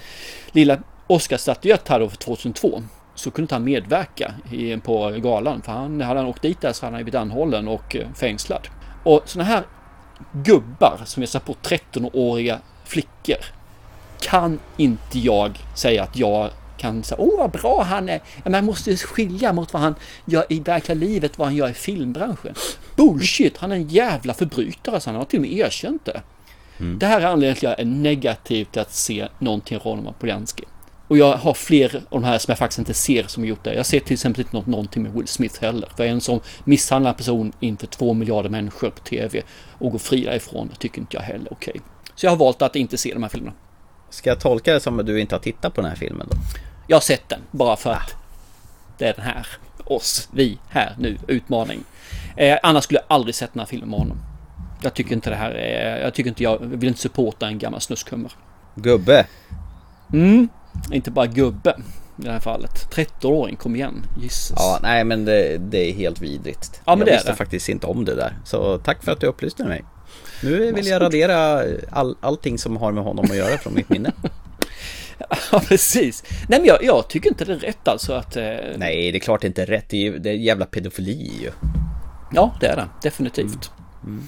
lilla Oscarsstatyett här då för 2002 så kunde inte han medverka i, på galan. För han, hade han åkt dit där så hade han blivit anhållen och eh, fängslad. Och sådana här gubbar som ger sig på 13-åriga flickor kan inte jag säga att jag kan säga åh vad bra han är. Man måste skilja mot vad han gör i verkliga livet, vad han gör i filmbranschen. Bullshit, han är en jävla förbrytare så han har till och med erkänt det. Mm. Det här är anledningen till att jag är negativ till att se någonting Roman Polanski. Och jag har fler av de här som jag faktiskt inte ser som gjort det. Jag ser till exempel inte något, någonting med Will Smith heller. För en som misshandlar en person inför två miljarder människor på tv och går fri därifrån tycker inte jag heller okej. Okay. Så jag har valt att inte se de här filmerna. Ska jag tolka det som att du inte har tittat på den här filmen då? Jag har sett den, bara för att det är den här. Oss, vi, här, nu, utmaning. Eh, annars skulle jag aldrig sett den här filmen med honom. Jag tycker inte det här är, jag tycker inte jag vill inte supporta en gammal snuskhummer. Gubbe. Mm, inte bara gubbe i det här fallet. 13-åring, kom igen. Jesus. Ja, nej men det, det är helt vidrigt. Ja, men jag det visste är det. faktiskt inte om det där. Så tack för att du upplyste mig. Nu vill jag radera all, allting som har med honom att göra från mitt minne. Ja, precis. Nej, men jag, jag, tycker inte det är rätt alltså att... Eh... Nej, det är klart det inte är rätt. Det är, ju, det är jävla pedofili ju. Ja, det är det. Definitivt. Mm. Mm.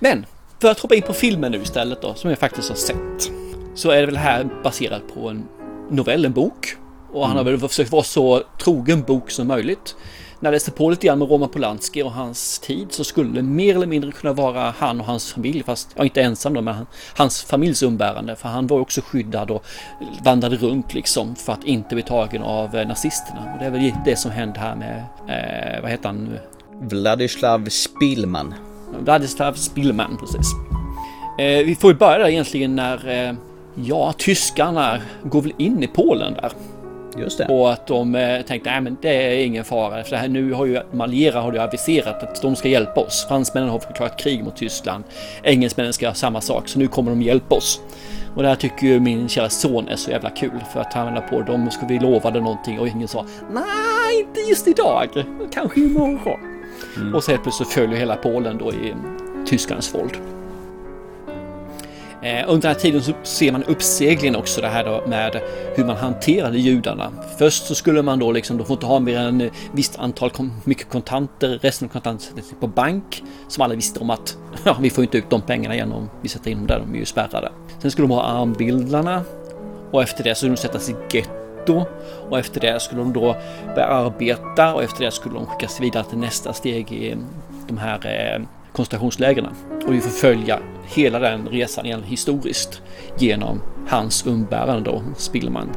Men, för att hoppa in på filmen nu istället då, som jag faktiskt har sett. Så är det väl här baserat på en novell, en bok. Och han har väl försökt vara så trogen bok som möjligt. När jag läste på lite grann med Roman Polanski och hans tid så skulle det mer eller mindre kunna vara han och hans familj, fast ja, inte ensam då, men han, hans familjs umbärande. För han var också skyddad och vandrade runt liksom för att inte bli tagen av eh, nazisterna. Och det är väl det som hände här med, eh, vad heter han nu? Vladislav Spillman. Vladislav Spillman, precis. Eh, vi får ju börja där egentligen när, eh, ja, tyskarna går väl in i Polen där. Just det. Och att de eh, tänkte, nej men det är ingen fara. För här, nu har ju de allierade har ju aviserat att de ska hjälpa oss. Fransmännen har förklarat krig mot Tyskland. Engelsmännen ska göra samma sak, så nu kommer de hjälpa oss. Och det här tycker ju min kära son är så jävla kul. För att han på dem skulle vi lovade någonting och ingen sa nej, inte just idag. Kanske imorgon. Mm. Och så helt plötsligt följer hela Polen då i tyskarnas våld. Eh, under den här tiden så ser man uppseglingen också det här då med hur man hanterade judarna. Först så skulle man då liksom, de får inte ha mer än ett visst antal mycket kontanter, resten av kontanterna sätts på bank. Som alla visste om att ja, vi får inte ut de pengarna igen om vi sätter in dem där, de är ju spärrade. Sen skulle de ha armbildlarna och efter det så skulle de sättas i getto och efter det skulle de då börja arbeta och efter det skulle de skickas vidare till nästa steg i de här eh, koncentrationslägren. Och vi får följa hela den resan igen historiskt genom hans umbärande då, Spillman.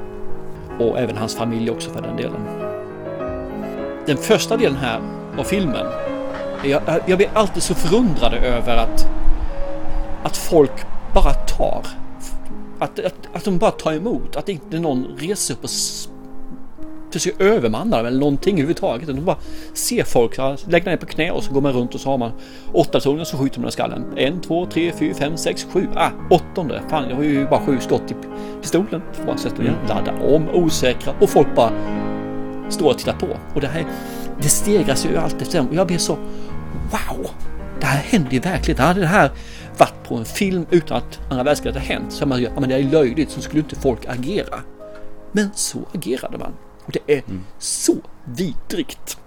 Och även hans familj också för den delen. Den första delen här av filmen, jag, jag blir alltid så förundrad över att, att folk bara tar. Att, att, att de bara tar emot, att inte någon reser upp och försöker övermanna dem eller någonting överhuvudtaget. De bara ser folk, lägger ner på knä och så går man runt och så har man åtta personer så skjuter man i skallen. En, två, tre, fyra, fem, sex, sju. Ah, åttonde. Fan, jag har ju bara sju skott i pistolen. Bara sätta igen, ladda om, osäkra och folk bara står och tittar på. Och det här, det stegras ju allt eftersom. Och jag blir så wow! Det här händer ju verkligen. Hade det här varit på en film utan att andra världskriget hade hänt så hade man ju, ja men det är löjligt, så skulle inte folk agera. Men så agerade man. Och det är mm. så vidrigt.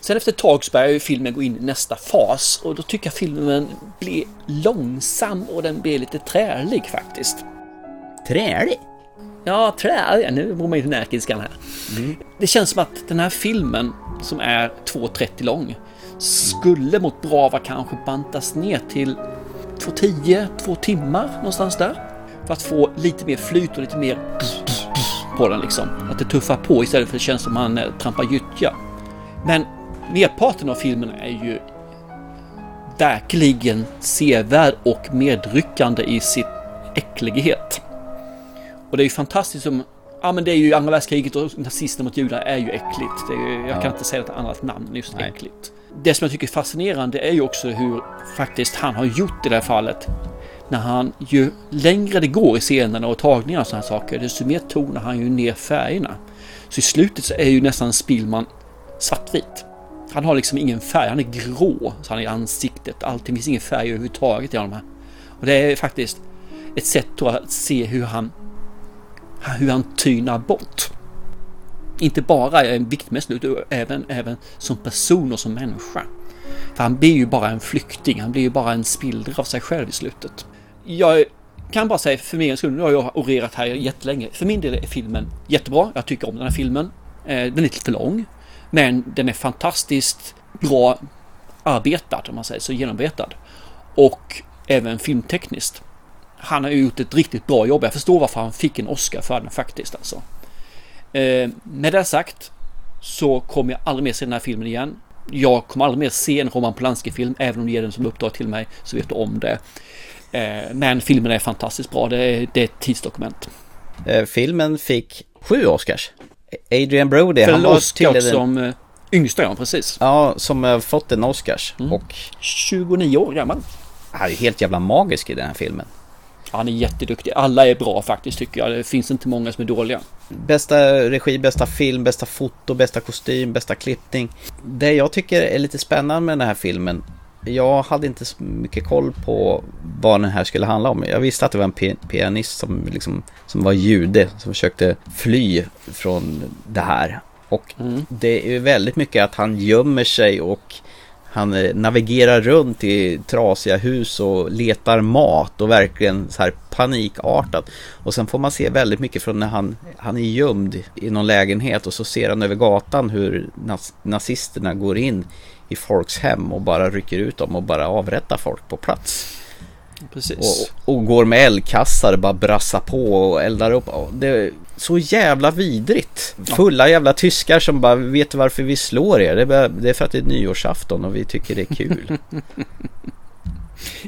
Sen efter ett tag så börjar filmen gå in i nästa fas och då tycker jag filmen blir långsam och den blir lite trälig faktiskt. Trälig? Ja, trälig. Nu bor man ju närkiskan här. Mm. Det känns som att den här filmen som är 2.30 lång skulle mot bra av att kanske bantas ner till 2.10, 2 timmar någonstans där. För att få lite mer flyt och lite mer på den liksom. Att det tuffar på istället för att det känns som man eh, trampar gyttja. Men merparten av filmen är ju verkligen sevärd och medryckande i sin äcklighet. Och det är ju fantastiskt som Ja men det är ju andra världskriget och nazisterna mot judar är ju äckligt. Är, jag ja. kan inte säga ett annat namn än just Nej. äckligt. Det som jag tycker är fascinerande är ju också hur faktiskt han har gjort i det här fallet när han, ju längre det går i scenerna och tagningar och sådana saker, desto mer tonar han ju ner färgerna. Så i slutet så är ju nästan Spillman svartvit. Han har liksom ingen färg, han är grå så han är i ansiktet. Allting finns ingen färg överhuvudtaget i honom. Här. Och det är faktiskt ett sätt att se hur han hur han tynar bort. Inte bara viktmässigt utan även, även som person och som människa. För han blir ju bara en flykting, han blir ju bara en spillra av sig själv i slutet jag kan bara säga för min skull, nu har jag orerat här jättelänge. För min del är filmen jättebra. Jag tycker om den här filmen. Eh, den är lite för lång. Men den är fantastiskt bra arbetad, om man säger så, genomarbetad. Och även filmtekniskt. Han har gjort ett riktigt bra jobb. Jag förstår varför han fick en Oscar för den faktiskt alltså. Eh, med det sagt så kommer jag aldrig mer se den här filmen igen. Jag kommer aldrig mer se en Roman Polanski-film, även om du ger den som uppdrag till mig så vet du om det. Eh, men filmen är fantastiskt bra, det är, det är ett tidsdokument. Eh, filmen fick sju Oscars. Adrian Brody, För han var Oscar tydligen... som uh, yngsta ja, precis. Ja, som har fått en Oscars. Mm. Och... 29 år gammal. Han är helt jävla magisk i den här filmen. Han är jätteduktig. Alla är bra faktiskt tycker jag. Det finns inte många som är dåliga. Bästa regi, bästa film, bästa foto, bästa kostym, bästa klippning. Det jag tycker är lite spännande med den här filmen jag hade inte så mycket koll på vad den här skulle handla om. Jag visste att det var en pianist som, liksom, som var jude som försökte fly från det här. Och mm. det är väldigt mycket att han gömmer sig och han eh, navigerar runt i trasiga hus och letar mat och verkligen så här panikartat. Och sen får man se väldigt mycket från när han, han är gömd i någon lägenhet och så ser han över gatan hur nazisterna går in i folks hem och bara rycker ut dem och bara avrättar folk på plats. Precis. Och, och går med eldkassar, bara brassar på och eldar upp. Det är så jävla vidrigt. Fulla jävla tyskar som bara vet varför vi slår er. Det är för att det är nyårsafton och vi tycker det är kul.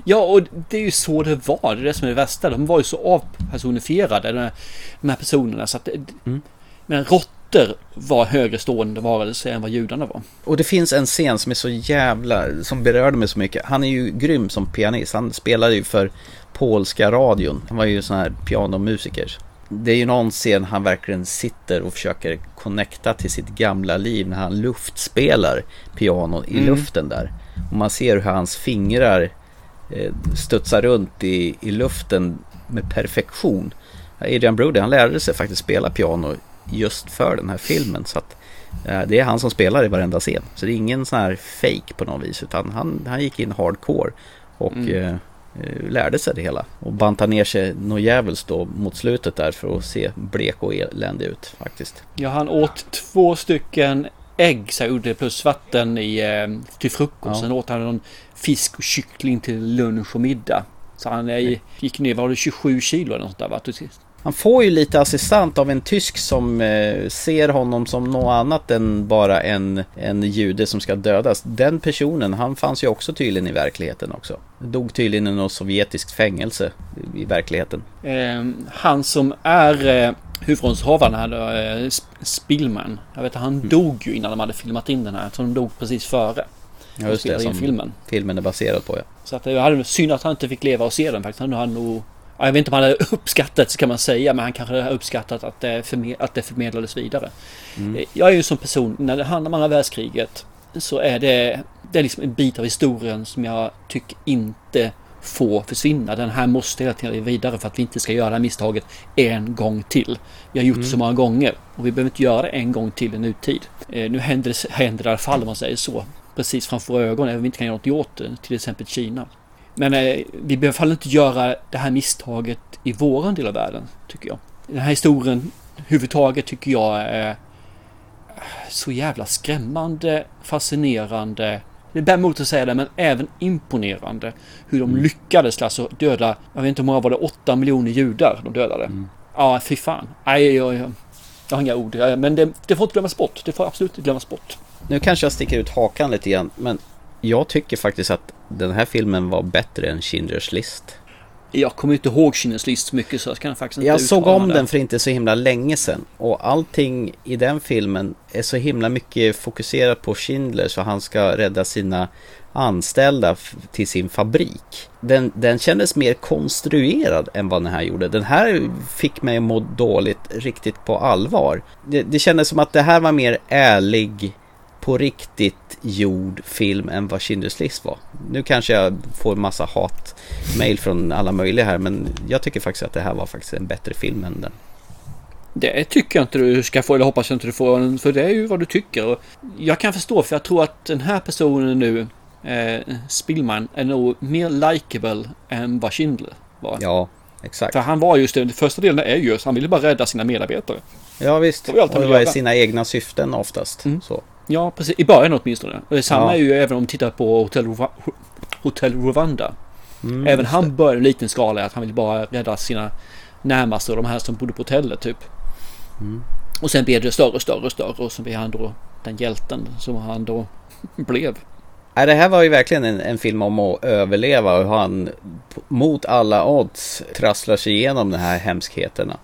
Ja, och det är ju så det var. Det är det som är det värsta. De var ju så avpersonifierade, de här, de här personerna. Så att mm. Men rått råttor var högre stående varelser än vad judarna var. Och det finns en scen som är så jävla, som berörde mig så mycket. Han är ju grym som pianist. Han spelade ju för polska radion. Han var ju sån här pianomusiker. Det är ju någon scen han verkligen sitter och försöker connecta till sitt gamla liv när han luftspelar pianon i mm. luften där. Och man ser hur hans fingrar eh, studsar runt i, i luften med perfektion. Adrian Brody han lärde sig faktiskt spela piano just för den här filmen. Så att eh, det är han som spelar i varenda scen. Så det är ingen sån här fake på något vis. Utan han, han gick in hardcore. Och mm. eh, eh, lärde sig det hela. Och bantade ner sig något djävulskt då mot slutet där för att se blek och eländig ut faktiskt. Ja, han åt två stycken ägg så gjorde plus vatten i, eh, till frukost. Ja. Sen åt han någon fisk och kyckling till lunch och middag. Så han eh, gick ner, var det 27 kilo eller något där va? Han får ju lite assistent av en tysk som eh, ser honom som något annat än bara en, en jude som ska dödas. Den personen, han fanns ju också tydligen i verkligheten också. Dog tydligen i något sovjetiskt fängelse i, verkligheten. Eh, han som är eh, huvudrollshavaren här, eh, Spillman. Jag vet han mm. dog ju innan de hade filmat in den här. Så de dog precis före. Ja just det, som filmen. filmen är baserad på ja. Så att det hade synd att han inte fick leva och se den faktiskt. Han hade nog jag vet inte om han hade uppskattat så kan man säga, men han kanske hade uppskattat att det, förmed att det förmedlades vidare. Mm. Eh, jag är ju som person, när det handlar om andra världskriget, så är det, det är liksom en bit av historien som jag tycker inte får försvinna. Den här måste hela tiden vidare för att vi inte ska göra det här misstaget en gång till. Vi har gjort mm. så många gånger och vi behöver inte göra det en gång till i nutid. Eh, nu händer det, händer det i alla fall om man säger så. Precis framför ögonen, även om vi inte kan göra något åt det. Till exempel Kina. Men eh, vi behöver fall inte göra det här misstaget i våran del av världen, tycker jag. Den här historien överhuvudtaget tycker jag är så jävla skrämmande, fascinerande. Det bär emot att säga det, men även imponerande. Hur de mm. lyckades alltså döda, jag vet inte hur många var det, 8 miljoner judar de dödade. Mm. Ja, fy fan. Nej, jag, jag, jag har inga ord. Men det, det får inte glömmas bort. Det får absolut inte glömmas bort. Nu kanske jag sticker ut hakan lite grann, men jag tycker faktiskt att den här filmen var bättre än Schindler's list. Jag kommer inte ihåg Schindler's list så mycket så jag kan faktiskt inte Jag såg om den för inte så himla länge sedan och allting i den filmen är så himla mycket fokuserat på Schindler så han ska rädda sina anställda till sin fabrik. Den, den kändes mer konstruerad än vad den här gjorde. Den här fick mig att må dåligt riktigt på allvar. Det, det kändes som att det här var mer ärlig på riktigt gjord film än vad Schindler's list var. Nu kanske jag får massa hat-mail från alla möjliga här men jag tycker faktiskt att det här var faktiskt en bättre film än den. Det tycker jag inte du ska få, eller hoppas jag inte du får, för det är ju vad du tycker. Jag kan förstå, för jag tror att den här personen nu, eh, Spillman, är nog mer likable än vad Schindler var. Ja, exakt. För han var just det, den första delen är just, han ville bara rädda sina medarbetare. Ja visst, det var, allt och det var sina egna syften oftast. Mm. Så. Ja, precis. I början åtminstone. Och detsamma ja. är ju även om vi tittar på Hotel, Rwanda. Hotel Rwanda. Mm, även han började en liten skala att han vill bara rädda sina närmaste och de här som bodde på hotellet typ. Mm. Och sen blev det större och större och större och så blev han då den hjälten som han då blev. Nej, det här var ju verkligen en, en, film om att överleva och hur han mot alla odds trasslar sig igenom de här hemskheterna.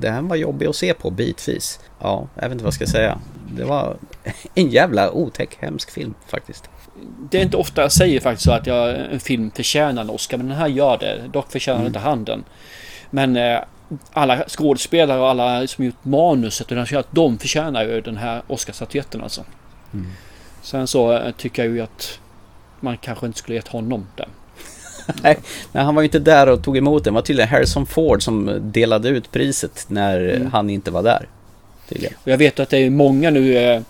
Det här var jobbig att se på bitvis. Ja, jag vet inte vad jag ska säga. Det var en jävla otäck, hemsk film faktiskt. Det är inte ofta jag säger faktiskt så att jag, en film förtjänar en Oscar, men den här gör det. Dock förtjänar mm. inte handen. Men eh, alla skådespelare och alla som gjort manuset och den, de förtjänar ju den här Oscarsstatyetten alltså. Mm. Sen så eh, tycker jag ju att man kanske inte skulle gett honom den. Nej, men han var ju inte där och tog emot den. Det var tydligen Harrison Ford som delade ut priset när mm. han inte var där. Tydligen. Och jag vet att det är många nu eh,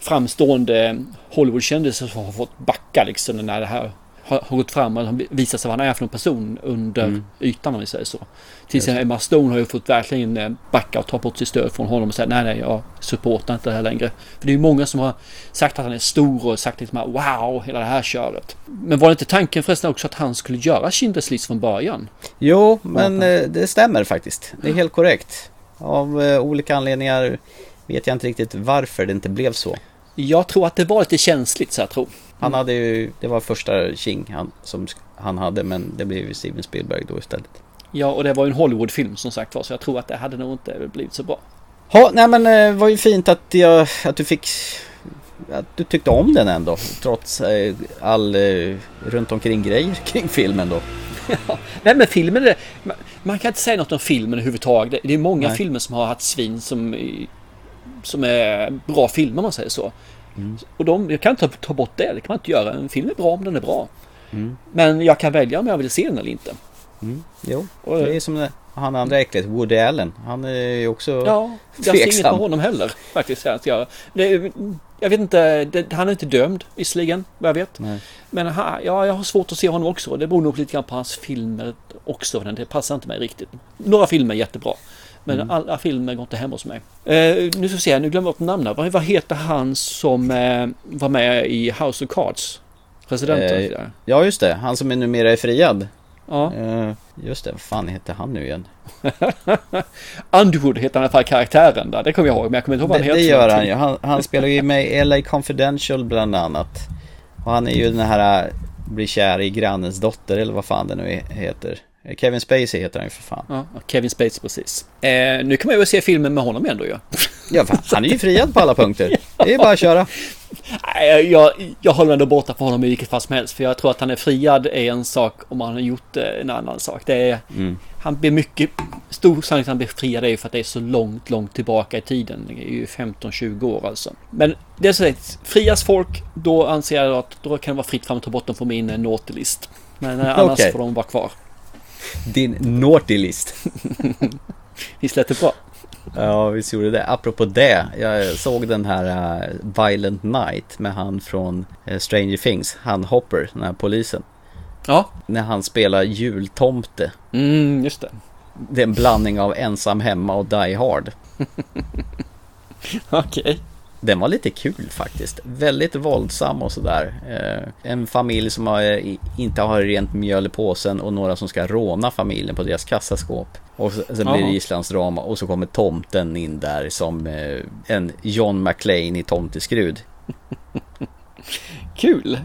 framstående Hollywoodkändisar som har fått backa liksom när det här har, har gått fram och visat sig vad han är för någon person under mm. ytan om vi säger så. Till exempel Emma Stone har ju fått verkligen eh, backa och ta bort sitt stöd från honom och säga nej nej jag supportar inte det här längre. För det är ju många som har sagt att han är stor och sagt liksom wow hela det här köret. Men var det inte tanken förresten också att han skulle göra Schindler's list från början? Jo men eh, det stämmer faktiskt. Det är helt korrekt. Av eh, olika anledningar vet jag inte riktigt varför det inte blev så. Jag tror att det var lite känsligt så jag tror. Han hade ju, det var första King han, som han hade men det blev ju Steven Spielberg då istället. Ja och det var ju en Hollywoodfilm som sagt var så jag tror att det hade nog inte blivit så bra. Ja, nej men det eh, var ju fint att, jag, att du fick att du tyckte om den ändå trots eh, all eh, runt omkring grejer kring filmen då. Ja, nej men filmen är, man, man kan inte säga något om filmen överhuvudtaget. Det är många nej. filmer som har haft svin som, som är bra filmer om man säger så. Mm. Och de, jag kan inte ta, ta bort det, det kan man inte göra. En film är bra om den är bra. Mm. Men jag kan välja om jag vill se den eller inte. Mm. Jo, och, det är som det han andra äckligt, Woody Allen. Han är ju också Ja, jag ser inget på honom heller faktiskt. Jag, det, jag vet inte, det, han är inte dömd visserligen, vad jag vet. Nej. Men ha, ja, jag har svårt att se honom också. Det beror nog lite grann på hans filmer också. Det passar inte mig riktigt. Några filmer är jättebra. Men Mm. alla filmer går inte hem hos mig. Eh, nu ska vi se, nu glömmer jag bort namnet. Vad, vad heter han som eh, var med i House of Cards? Presidenten. Eh, ja just det, han som är numera är friad. Ja. Eh, just det, vad fan heter han nu igen? Underwood heter han i alla fall karaktären där. Det kommer jag ihåg. Men jag kommer inte ihåg vad Det, han det heter. gör han ju. Han, han spelar ju med i LA Confidential bland annat. Och han är ju den här äh, blir kär i grannens dotter eller vad fan det nu heter. Kevin Spacey heter han ju för fan. Ja, Kevin Spacey precis. Eh, nu kan man ju se filmen med honom ändå ju. Ja, fan, han är ju friad på alla punkter. Det är bara att köra. Nej, jag, jag håller ändå borta på honom i vilket fall som helst. För jag tror att han är friad är en sak om han har gjort eh, en annan sak. Det är, Mm. Han blir mycket... Stor sannolikhet att han blir friad är ju för att det är så långt, långt tillbaka i tiden. Det är ju 15-20 år alltså. Men det är så att frias folk, då anser jag att då kan det vara fritt fram att ta bort dem från min eh, naughty list. Men eh, annars Okej. får de vara kvar. Din naughty list. Visst lät det bra? Ja, visst gjorde det. Apropå det, jag såg den här äh, Violent Night med han från äh, Stranger Things, han Hopper, den här polisen. Ja. När han spelar jultomte. Mm, just det. Det är en blandning av Ensam Hemma och Die Hard. Okej. Den var lite kul faktiskt. Väldigt våldsam och sådär. Eh, en familj som har, i- inte har rent mjöl i påsen och några som ska råna familjen på deras kassaskåp. Och så- sen blir det islandsdrama och så kommer tomten in där som eh, en John McClane i Tomteskrud. Kul!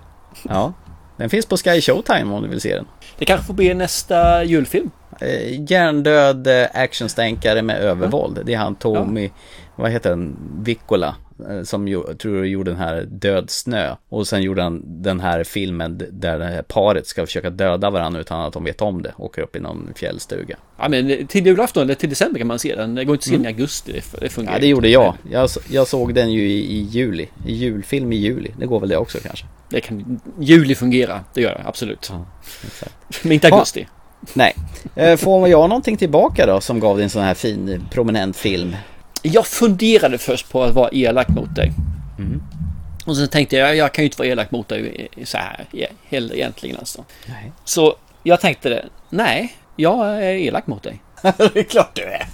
Ja, den finns på Sky Showtime om du vill se den. Det kanske får bli nästa julfilm. Eh, hjärndöd eh, actionstänkare med övervåld. Det är han Tommy, vad heter han, Vickola. Eh, Som tror jag gjorde den här Död snö. Och sen gjorde han den här filmen där det här paret ska försöka döda varandra utan att de vet om det. Åker upp i någon fjällstuga. Ja, men till julafton eller till december kan man se den. Det går inte att se den i augusti. Det, fungerar Ja, det gjorde jag. Jag, jag såg den ju i, i juli. I julfilm i juli. Det går väl det också kanske. Det kan juli fungera. Det gör det absolut. exakt. Men inte augusti. Nej. Eh, Får jag någonting tillbaka då som gav dig en sån här fin prominent film? Jag funderade först på att vara elak mot dig. Mm. Och sen tänkte jag, jag kan ju inte vara elak mot dig så här egentligen alltså. Nej. Så jag tänkte det, nej, jag är elak mot dig. det är klart du är.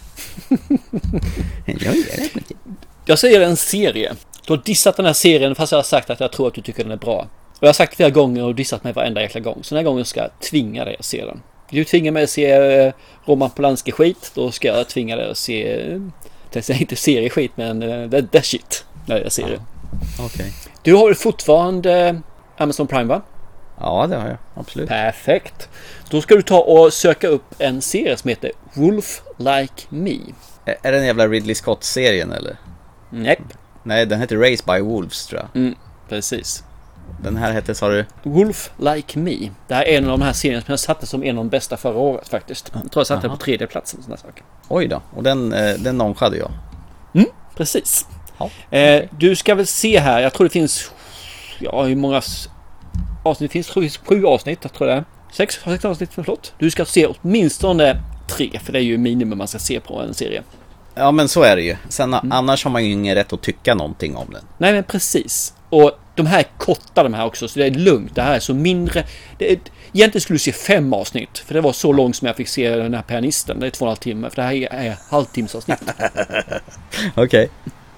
jag är elak mot dig. Jag säger en serie. Du har dissat den här serien fast jag har sagt att jag tror att du tycker den är bra. Och jag har sagt flera gånger och dissat mig varenda jäkla gång. Så den här gången ska jag tvinga dig att se den. Du tvingar mig att se eh, Roman Polanski skit. Då ska jag tvinga dig att se, eh, jag inte serie skit men eh, the, the shit. Nej, jag ser det. Okej. Du har fortfarande Amazon Prime va? Ja, det har jag. Absolut. Perfekt. Då ska du ta och söka upp en serie som heter Wolf Like Me. Är är det den jävla Ridley Scott-serien eller? Nej. Nej, den heter Race by Wolves tror jag. Mm, precis. Den här hette, sa du? Wolf Like Me. Det här är en av de här serierna som jag satte som en av de bästa förra året faktiskt. Jag tror jag satte den Aha. på tredje platsen. Sådana saker. Oj då, och den, eh, den nonchade jag. Mm, precis. Ja. Eh, du ska väl se här. Jag tror det finns... Ja, hur många avsnitt? Det finns sju, sju avsnitt. Jag tror det är. Sex, sex avsnitt, förlåt. Du ska se åtminstone tre. För det är ju minimum man ska se på en serie. Ja, men så är det ju. Sen Mm. annars har man ju ingen rätt att tycka någonting om den. Nej men precis. Och de här är korta de här också så det är lugnt. Det här är så mindre. Det är, egentligen skulle du se fem avsnitt. För det var så långt som jag fick se den här pianisten. Det är två och en halv timme. För det här är, halvtimmesavsnitt. Okej.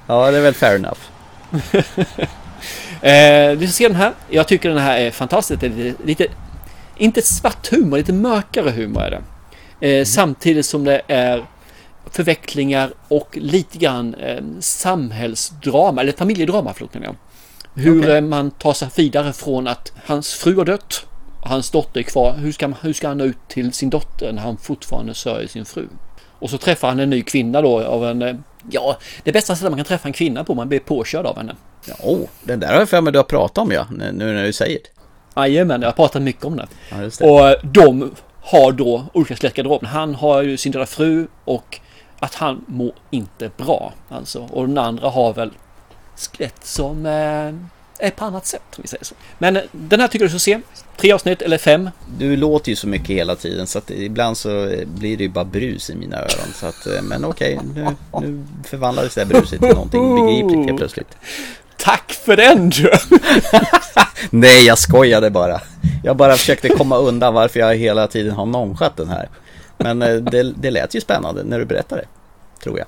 Ja, det är väl fair enough. eh, du ska se den här. Jag tycker den här är fantastisk. Det är lite, lite inte svart humor, lite mörkare humor är det. Eh, Samtidigt som det är förvecklingar och lite grann eh, samhällsdrama, eller familjedrama förlåt jag. Hur Okej. eh, man tar sig vidare från att hans fru har dött och hans dotter är kvar. Hur ska, hur ska han nå ut till sin dotter när han fortfarande sörjer sin fru? Och så träffar han en ny kvinna då av en, eh, ja, det bästa sättet man kan träffa en kvinna på, man blir påkörd av henne. Ja, oh, den där har jag för mig du har pratat om ja, nu när du säger det. Jajamän, jag har pratat mycket om det. Ja, det. Och eh, de har då olika släckade vapen. Han har ju sin döda fru och att han mår inte bra. Alltså. Och den andra har väl skelett som... Eh, är på annat sätt. Om vi säger så. Men eh, den här tycker du ska se. Tre avsnitt eller fem. Du låter ju så mycket hela tiden så att ibland så blir det ju bara brus i mina öron. Så att, eh, men okej, nu, nu förvandlades det här bruset till någonting begripligt helt plötsligt. Tack för den du! Nej, jag skojade bara. Jag bara försökte komma undan varför jag hela tiden har nonchatt den här. Men eh, det, det lät ju spännande när du berättade, tror jag.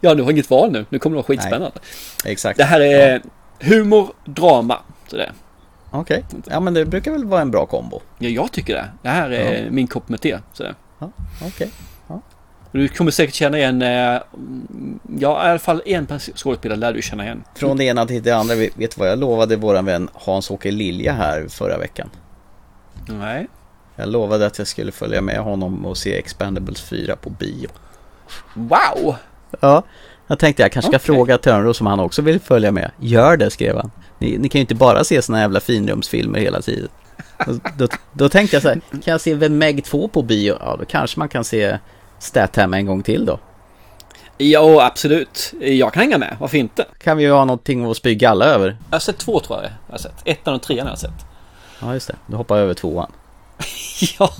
Ja, du har inget val nu. Nu kommer det vara skitspännande. Nej, exakt. Det här är ja. humor, drama. Okej, okay. ja men det brukar väl vara en bra kombo. Ja, jag tycker det. Det här är ja. min kopp med te. Ja, Okej. Okay. Du kommer säkert känna igen, eh, ja i alla fall en skådespelare lär du känna igen. Från det ena till det andra, vet du vad jag lovade våran vän Hans-Åke Lilja här förra veckan? Nej. Jag lovade att jag skulle följa med honom och se Expendables 4 på bio. Wow! Ja, jag tänkte jag kanske ska okay. fråga Törnros om han också vill följa med. Gör det, skrev han. Ni, ni kan ju inte bara se såna jävla finrumsfilmer hela tiden. Då, då, då, tänkte jag så här, kan jag se The Meg 2 på bio? Ja, då kanske man kan se Statham en gång till då. Ja, absolut. Jag kan hänga med. Varför inte? Kan vi ju ha någonting att spy galla över? Jag har sett två tror jag. jag har sett. Ettan och trean har jag sett. Ja, just det. Då hoppar jag över tvåan. ja.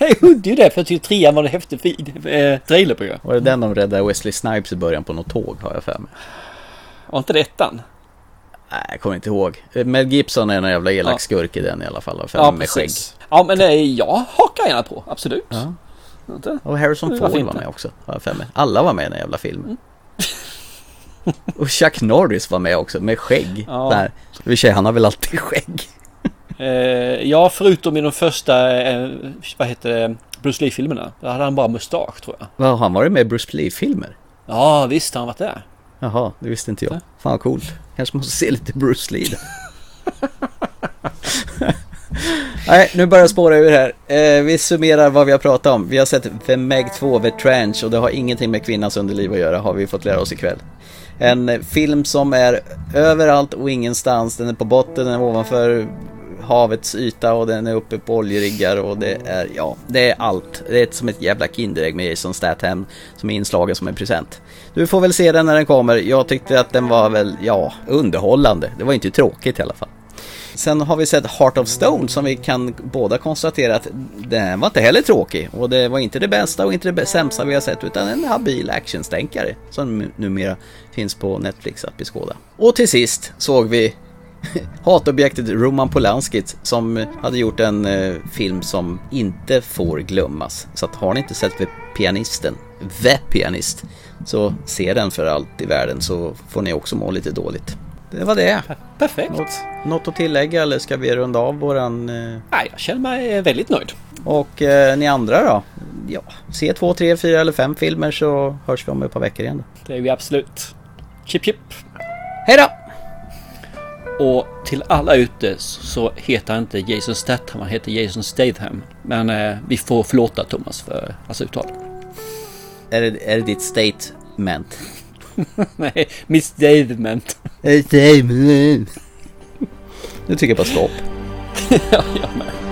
Jag hudde ju det för jag tyckte trean var en häftig fin eh, trailer på. Var det den de räddade Wesley Snipes i början på något tåg har jag för mig. Var inte det ettan? Nej, jag kommer inte ihåg. Mel Gibson är en jävla elak ja. skurk i den i alla fall. Ja, med skägg. Ja, men eh, jag hakar gärna på. Absolut. Ja. Och Harrison Ford var med också, har jag för mig. Alla var med i den jävla filmen. Mm. och Chuck Norris var med också, med skägg. Ja. Där. I och sig, han har väl alltid skägg. Eh, ja, förutom i de första, eh, vad heter det, Bruce Lee-filmerna. Där hade han bara mustasch tror jag. Ja, han varit med i Bruce Lee-filmer? Ja, visst har han varit där. Jaha, det visste inte jag. Fan vad coolt. Kanske måste se lite Bruce Lee Nej, nu börjar jag spåra ur här. Eh, vi summerar vad vi har pratat om. Vi har sett The Meg 2, The Trench och det har ingenting med kvinnans underliv att göra har vi fått lära oss ikväll. En film som är överallt och ingenstans. Den är på botten, den är ovanför havets yta och den är uppe på oljeriggar och det är, ja, det är allt. Det är som ett jävla Kinderägg med Jason Statham som är inslagen som en present. Du får väl se den när den kommer. Jag tyckte att den var väl, ja, underhållande. Det var inte tråkigt i alla fall. Sen har vi sett Heart of Stone som vi kan båda konstatera att den var inte heller tråkig. Och det var inte det bästa och inte det sämsta vi har sett utan en habil actionstänkare som numera finns på Netflix att beskåda. Och till sist såg vi hatobjektet Roman Polanski som hade gjort en eh, film som inte får glömmas. Så att har ni inte sett Pianisten, The Pianist, så se den för allt i världen så får ni också må lite dåligt. Det var det. Perfekt. Något, något att tillägga eller ska vi runda av våran... Eh... Nej, jag känner mig väldigt nöjd. Och eh, ni andra då? Ja, se två, tre, fyra eller fem filmer så hörs vi om ett par veckor igen. Då. Det är vi absolut. Chip chip. Hej då! Och till alla ute så heter han inte Jason Statham, han heter Jason Statham. Men eh, vi får förlåta Thomas för hans uttal. Är det, är det ditt statement? Nej, Miss Davement. Davement. Nu tycker jag bara stopp. ja, jag med.